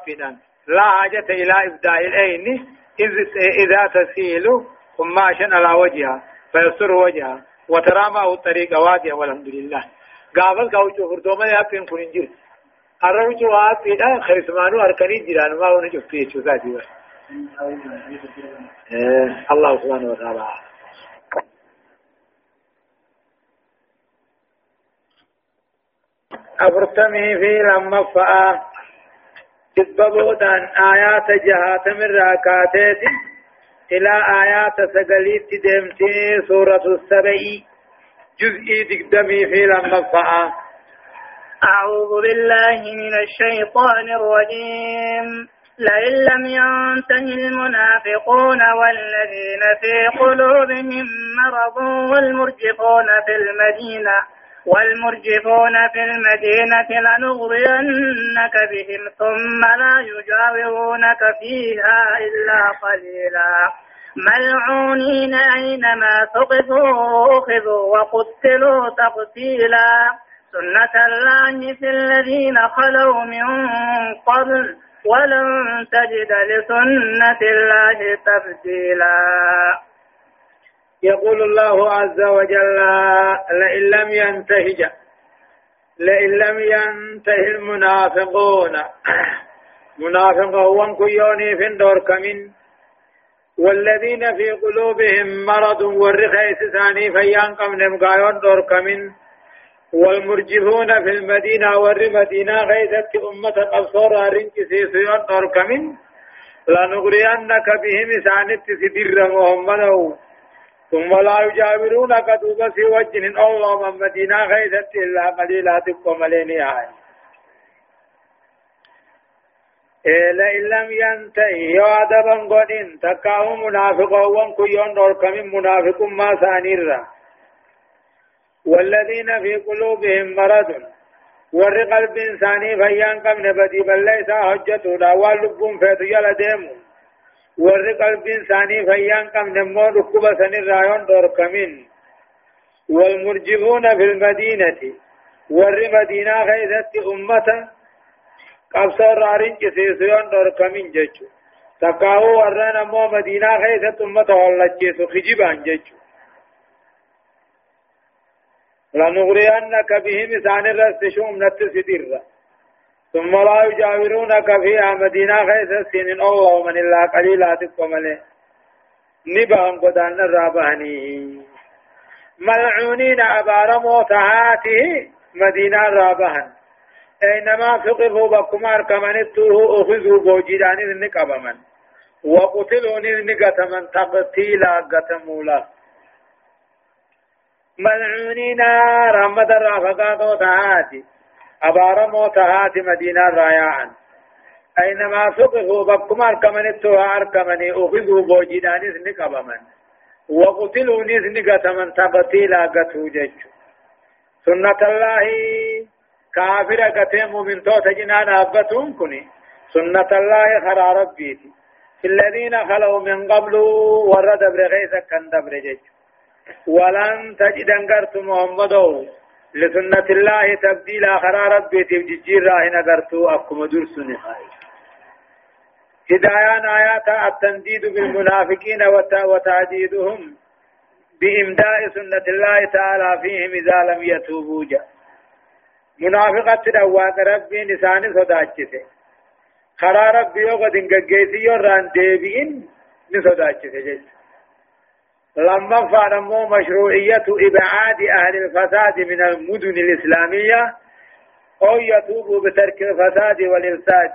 فينا لا حاجة إلى إبداء العين. إذا تسيل قماشا على وجهها. فيسر وجهها. وترى معه الطريق. واديا والحمد لله. قابل قوچو فردوما يابين كن انجر أروچو آبين خرسمانو أركني جيران ما هو نجو فيه شو ذاتي الله سبحانه وتعالى أفرتمي في لما فآ تببودان آيات جهات من راكاتات إلى آيات سقليت دمتي سورة السبعي جزئي دقدمي في فآ أعوذ بالله من الشيطان الرجيم. لئن لم ينته المنافقون والذين في قلوبهم مرض والمرجفون في المدينة والمرجفون في المدينة لنغرينك بهم ثم لا يجاورونك فيها إلا قليلا. ملعونين أينما ثقفوا أخذوا وقتلوا تقتيلا. سنة الله في الذين خلوا من قبل ولن تجد لسنة الله تبديلا. يقول الله عز وجل لئن لم ينتهج لئن لم ينتهي المنافقون. منافقون كيوني في دور كمين؟ والذين في قلوبهم مرض والرخيس ثاني فيان قمن قايون دور كمين والمرجفون في المدينة ور مدينة غيثت أمة قصور رنكسي سيون دور كمين لنغرينك بهم سانت سدر محمد ثم لا يجاورونك دوبا في وجه الله من مدينة غيثت إلا قليلا تبقى مليني هاي لئن لم ينتهي يعذبا قدين تكاه منافقا وانكو يون كمين منافق ما سانيرا والذين في قلوبهم مرض ور قلب إنساني فيان قم نبدي بل ليس حجته داوال لبون فيتو يلا ديمو ور قلب إنساني فيان قم نمو ركوب سن الرايون دور كمين والمرجفون في المدينة ور مدينة غيثت أمة رارين كسيسيون دور كمين جيشو تقاو ورنا مو مدينة غيثت أمة والله جيسو خجبان جيشو لنغرينك بهم سان الرسشوم نتسدر ثم لا يجاورونك فيها مدينة غيث سنين. الله من الله قليلات قمله نبهم قدان الرابهني ملعونين أبار موتهاته مدينة رابهن أينما ثقفوا بكمار كمن التوه أخذوا بوجدان النقبمن وقتلوا النقتمن تقتيلا قتمولا. ملعونين رحمة الرافقات تهاتي. أبار موتهات مدينة رايعا أينما ثقفوا بكم أركمن التوها أركمني أخذوا بوجدان نقب من وقتلوا نقة من تقتيلا قتو جج سنة الله كافر قتيم من توت جنان أبتون كني سنة الله خرى ربيتي في الذين خلوا من قبل ورد برغيث كان دبر جج ولن تجد انقرت محمد لسنة الله تبديل خرا ربي تبجير راهن قرتو أكم درسني هدايان آيات التنديد بالمنافقين وتعديدهم بإمداء سنة الله تعالى فيهم إذا لم يتوبوا جاء منافقة دواق ربي نسان صداچته خرا ربي وقد انقاقيسي يران ديبين نصداچته جيس لما فعلموا مشروعية إبعاد أهل الفساد من المدن الإسلامية أو يتوبوا بترك الفساد والإفساد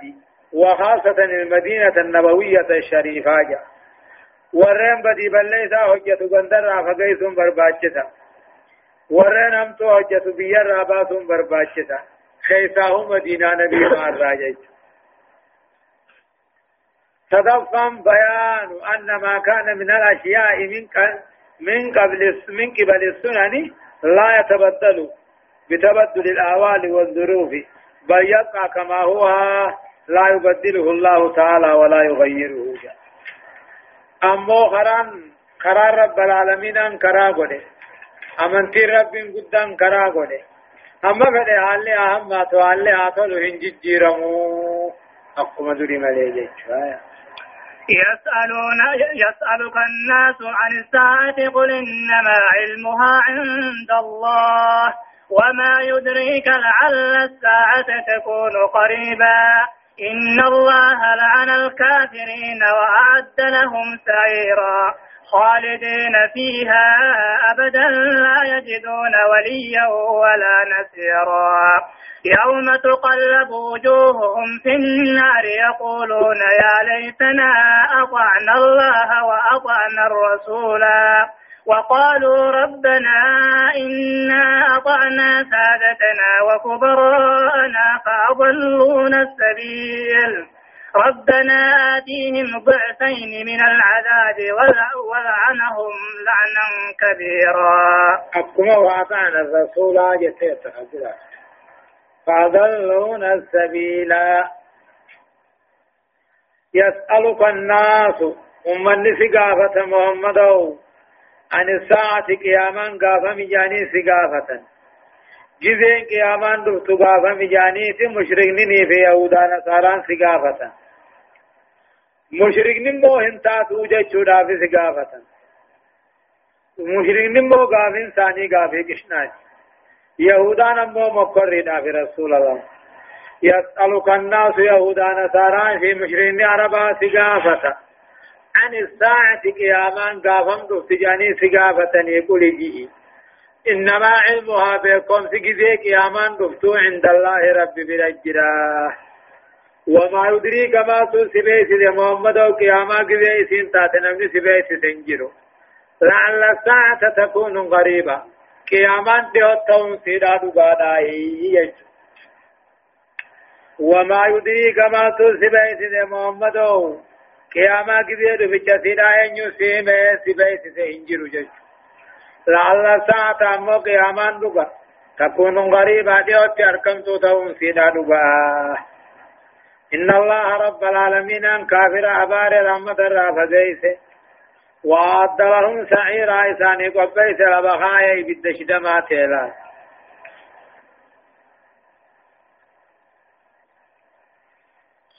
وخاصة المدينة النبوية الشريفة ورين بدي بليسا حجة بندر فقيسون برباچتا ورين همتو حجة بيار راباسون برباچتا خيساه مدينة نبي مار راجج تضفم بيان أن ما كان من الأشياء من من قبل من قبل السنن لا يتبدل بتبدل الأهوال والظروف بل يبقى كما هو لا يبدله الله تعالى ولا يغيره أمو خران خرار رب العالمين أن كرا أمنتي رب قدام كرا قده أما فده حالي أهم ما تو حالي آتلو هنجي جيرمو أقوم دري مليجي يسألون يسألك الناس عن الساعة قل إنما علمها عند الله وما يدريك لعل الساعة تكون قريبا إن الله لعن الكافرين وأعد لهم سعيرا خالدين فيها أبدا لا يجدون وليا ولا نسيرا يوم تقلب وجوههم في النار يقولون يا ليتنا أطعنا الله وأطعنا الرسولا وقالوا ربنا إنا أطعنا سادتنا وكبراءنا فأضلونا السبيل. ربنا آتيهم ضعفين من العذاب ولعنهم لعنا كبيرا. أكما وأطعنا الرسول جتيت فأضلونا السبيل يسألك الناس أمني سقافة محمد عن الساعة قياما قافا مجاني سقافة. جزين قياما دفت قافا مجاني مشرقني في يهودا نصاران سقافة. مشرقني مو هنتاتو جيشودا في سقافة مشرقني مو قافين ثاني قافي كشناج يهودان مو مقرر في رسول الله يسألك الناس يهودا نصاران في مشرقني عربا سقافة عن الساعة قياما قافم دفتجاني سقافة يقول جيه إنما علمها بكم سقزي قياما دفتو عند الله رب برجراه وما يدريك ما تسبيس محمد وقياما قزي سنتات نمني سبيس سنجرو لعل الساعة تكون غريبة. قياما دهتهم سيدا دقادا وما يدريك ما تسبيس محمد قياما كذي دفجة سيدا ينيو سيمة سبيس سينجرو جج. لعل الساعة أمو قياما دقا تكون ديوتي أركم توتهم سيدا دقا إن الله رب العالمين أن كافر أبار رحمة الرافة جيسه وعد لهم سعيرا إساني قبيس لبخايا بالدشدمات إلى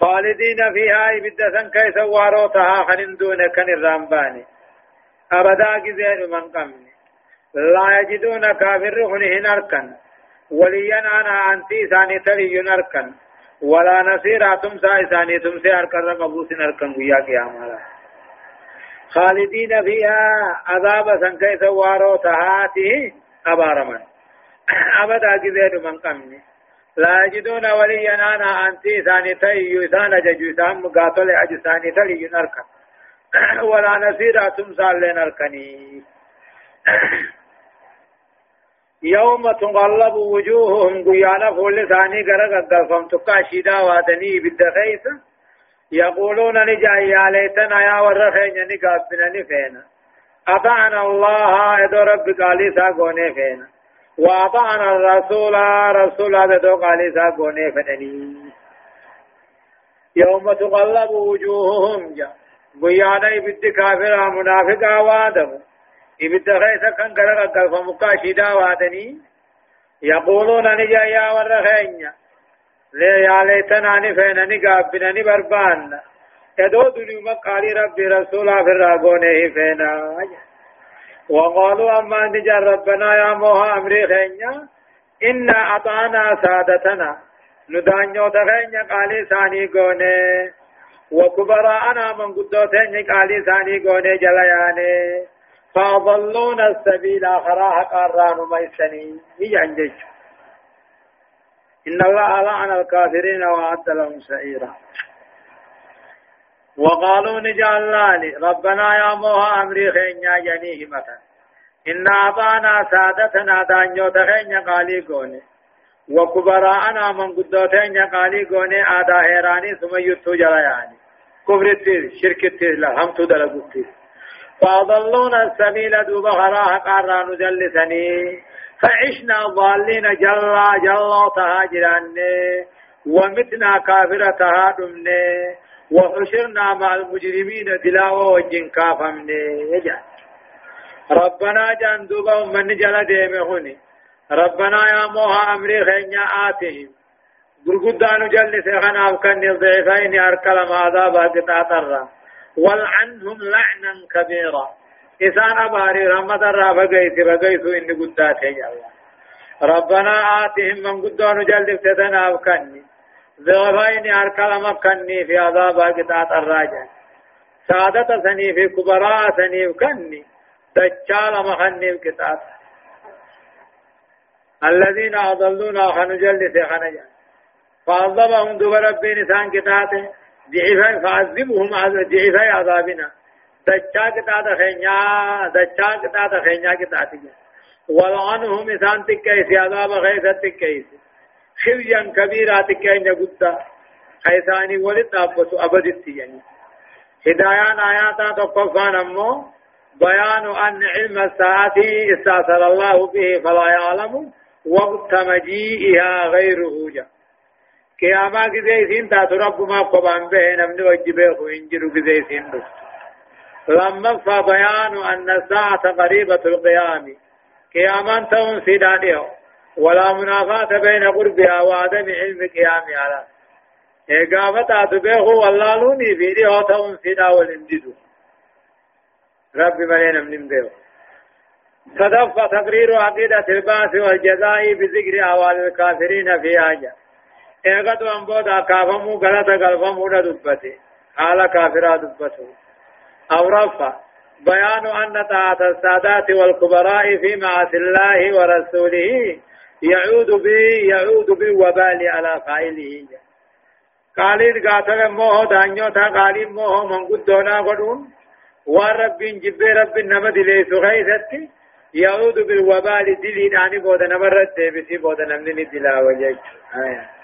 خالدين فيها إبدا كيس واروتها خنن دون كن الرامباني. أبدا كذين من قمني. لا يجدون كافر هنهن أركن. وليا أنا أنتي ثاني تلي أركن. ولا نصير تمسا ثاني تمسي أركن مبوس أركن ويا قيامة. خالدين فيها عذاب سن كيس واروتها تي أبارمن. أبدا كذين من قمني لا يجدون وليا أنا أنتي ثاني تي ثان ججو ثان مقاتل اج ثاني تلي نركن. ولا نصير تمثال لنركني يوم تغلب وجوههم قيانا فول ثاني غرق قلفم تقاشيدا وادني بالدخيس يقولون نجا يا ليتنا يا ورخين نقابنا نفينا. أطعنا الله إذا رب قالي ساقوني فينا. وأطعنا الرسول رسول هذا دو قال ساقوني فنني يوم تقلب وجوههم جا. بيانا بد كافر منافقا وادم إبدا خيسا كان قرق قلف مكاشدا وادني يقولون نجا يا ورخينيا ليه يا ليتنا نفين نقابنا نبربان يدو دنيا مقالي ربي رسولا في الرابونه فينا وقالوا أما نجا ربنا يا موها أمري خينيا إنا أطعنا سادتنا ندانيو تخينيا قالي ساني قونه وكبراءنا من قدوتين قالي ساني قونه جلياني فأضلون السبيل آخراها قران ميسني. هي عنجج إن الله لعن الكافرين وأعد لهم سعيرا. وقالوا نجعل لاني ربنا يا موها أمري خينيا جنيه مثلا إن أعطانا سادتنا دانيو تخينيا قالي قوني. وكبراءنا من قدوتين قالي قوني. آدا هيراني ثم يتو جلياني. كفر التير شرك التير. لا هم تدلقوا التير فأضلون السبيل دوب غراها قارا نجلسني فعشنا ضالين جل جل تهاجران ومتنا كافرة تهادمن وحشرنا مع المجرمين تلاوة وجن كافمن ربنا جان دوبا من جل ديمهوني ربنا يا موها أمري خينيا آتهم. غرغدان جل سيخنا وكن الضعفين أركل عذاب قطع والعنهم لعنا كبيرا إسان أباري رحمة الرافة قيس بقيس إن يا الله ربنا آتهم من قدان جل فتنا وكني ذوبين أركل مكني في عذاب قطع الراجع سادة سني في كبراء سني وكني دجال مخني القطع الذين أضلونا خنجل خنجل فعذبهم دوب ربي نسان كتاته ضعفا فعذبهم ضعفا عذابنا دچا كتاته خينيا دچا كتاته خينيا كتاته ولعنهم نسان تكيس عذاب غيث تكيس خزيا كبيرا تكيس قد خيثاني ولد أبس أبدت يعني هدايان آياتا تقفان أمو. بيان أن علم الساعة استاثر الله به فلا يعلم وقت مجيئها غيره جاء قياما كذي سين تاتو رب ما قبان به نمني وجبه وإنجر كذي سين لما فبيان أن الساعة قريبة القيام قياما تون سيدانيو ولا منافاة بين قربها وعدم علم قيام على إقامة تاتو به والله لوني في دي هو تون سيدا والإنجدو رب ملينا من به صدف تقرير عقيدة الباس والجزاء بذكر أوال الكافرين في آية ايغتو ان بودا كافمو غلطا غلفمو دبته حال كافرا دبته أو رفع بيان ان طاعة السادات والكبراء في معاصي الله ورسوله يعود به يعود بالوبال على فاعله قالين قاتل موه دانيو تا قالين موه من قدونا قدون ورب جب رب نمد ليس غيثت يعود بالوبال دلي داني بودا نمرت ديبسي بودا نمني دلا وجيك آية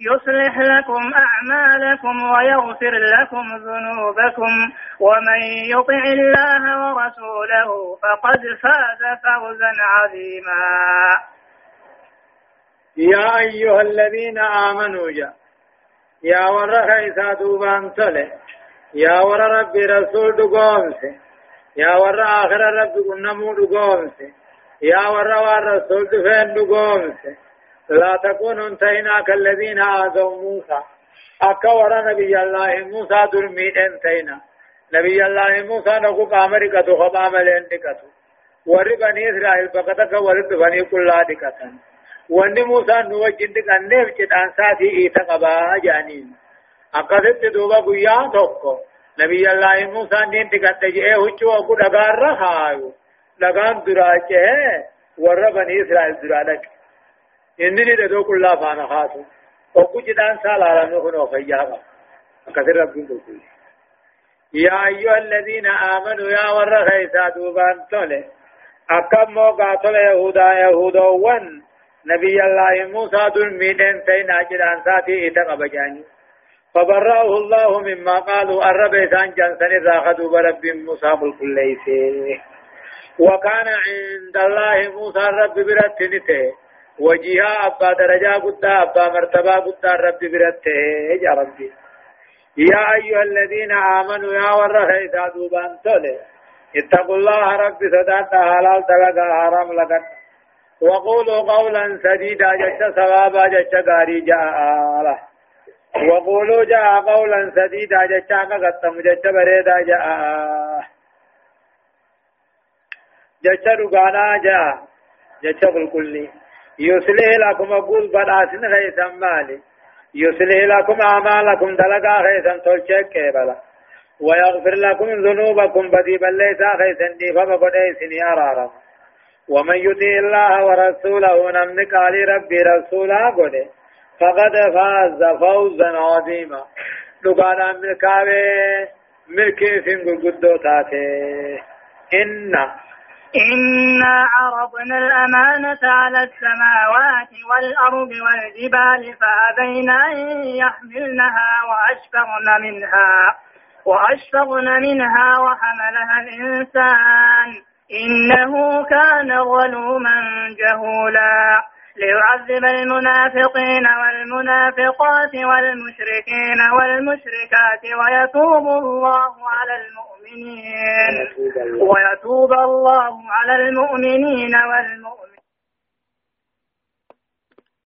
يصلح لكم أعمالكم ويغفر لكم ذنوبكم ومن يطع الله ورسوله فقد فاز فوزا عظيما. يا أيها الذين آمنوا جاء. يا ور خيسا دوبان يا ور ربي رسول دقومس يا ور آخر ربي قنمو دقومس يا ور رسول دفين دقومس لا تكونوا انتهينا كالذين آذوا موسى. أكور نبي الله موسى درمي انتهينا. نبي الله موسى نقو قامرقة خبام لندقة ور بني إسرائيل فقطك ورد بني كلا دقة وان موسى نوجد قنف جدان ساتي إيتا قبا جانين. أقصد دوبا قيا توقو. نبي الله موسى نين دقة جئه هجو أقو دقار رخايو. دقان دراجه ور بني إسرائيل درالك. إنني لدو كل فانا خاتو وكو جدان سالا لنو خنو خيابا كثير ربين بقول يا أيها الذين آمنوا يا ور خيسا دوبان تولي أكم موقع تولي يهودا يهودا ون نبي الله موسى دل ميدن تينا جدان ساتي إتقب جاني فبرأه الله مما قالوا الرب إسان جنسن راخدوا برب موسى بالكليسي وكان عند الله موسى الرب برتنته وجيها أبا درجة قد أبا مرتبة قد الرب برته يا ربي. يا أيها الذين آمنوا يا ورخي دوبان تولي اتقوا الله رب صدات حلال تلقى حرام لقد وقولوا قولا سديدا جش ثوابا جش غاري جاء. وقولوا جاء قولا سديدا جش قتم جش بريدا جاء. جش رقانا جاء. جش بالكل. يصلح لكم أقول بداسن غيثا مالي يصلح لكم أعمالكم دلقا غيثا تلشك كيبلا ويغفر لكم ذنوبكم بدي بليسا غيثا ديفا بقديسن أرارا ومن يطيع الله ورسوله نمنك علي ربي رسولا قده فقد فاز فوزا عظيما لقانا ملكاوي ملكي سنگل قدو تاتي إن إنا عرضنا الأمانة على السماوات والأرض والجبال فأبين أن يحملنها وأشفقن منها وأشفقن منها وحملها الإنسان إنه كان ظلوما جهولا ليعذب المنافقين والمنافقات والمشركين والمشركات ويتوب الله على المؤمنين. ويتوب الله على المؤمنين والمؤمنين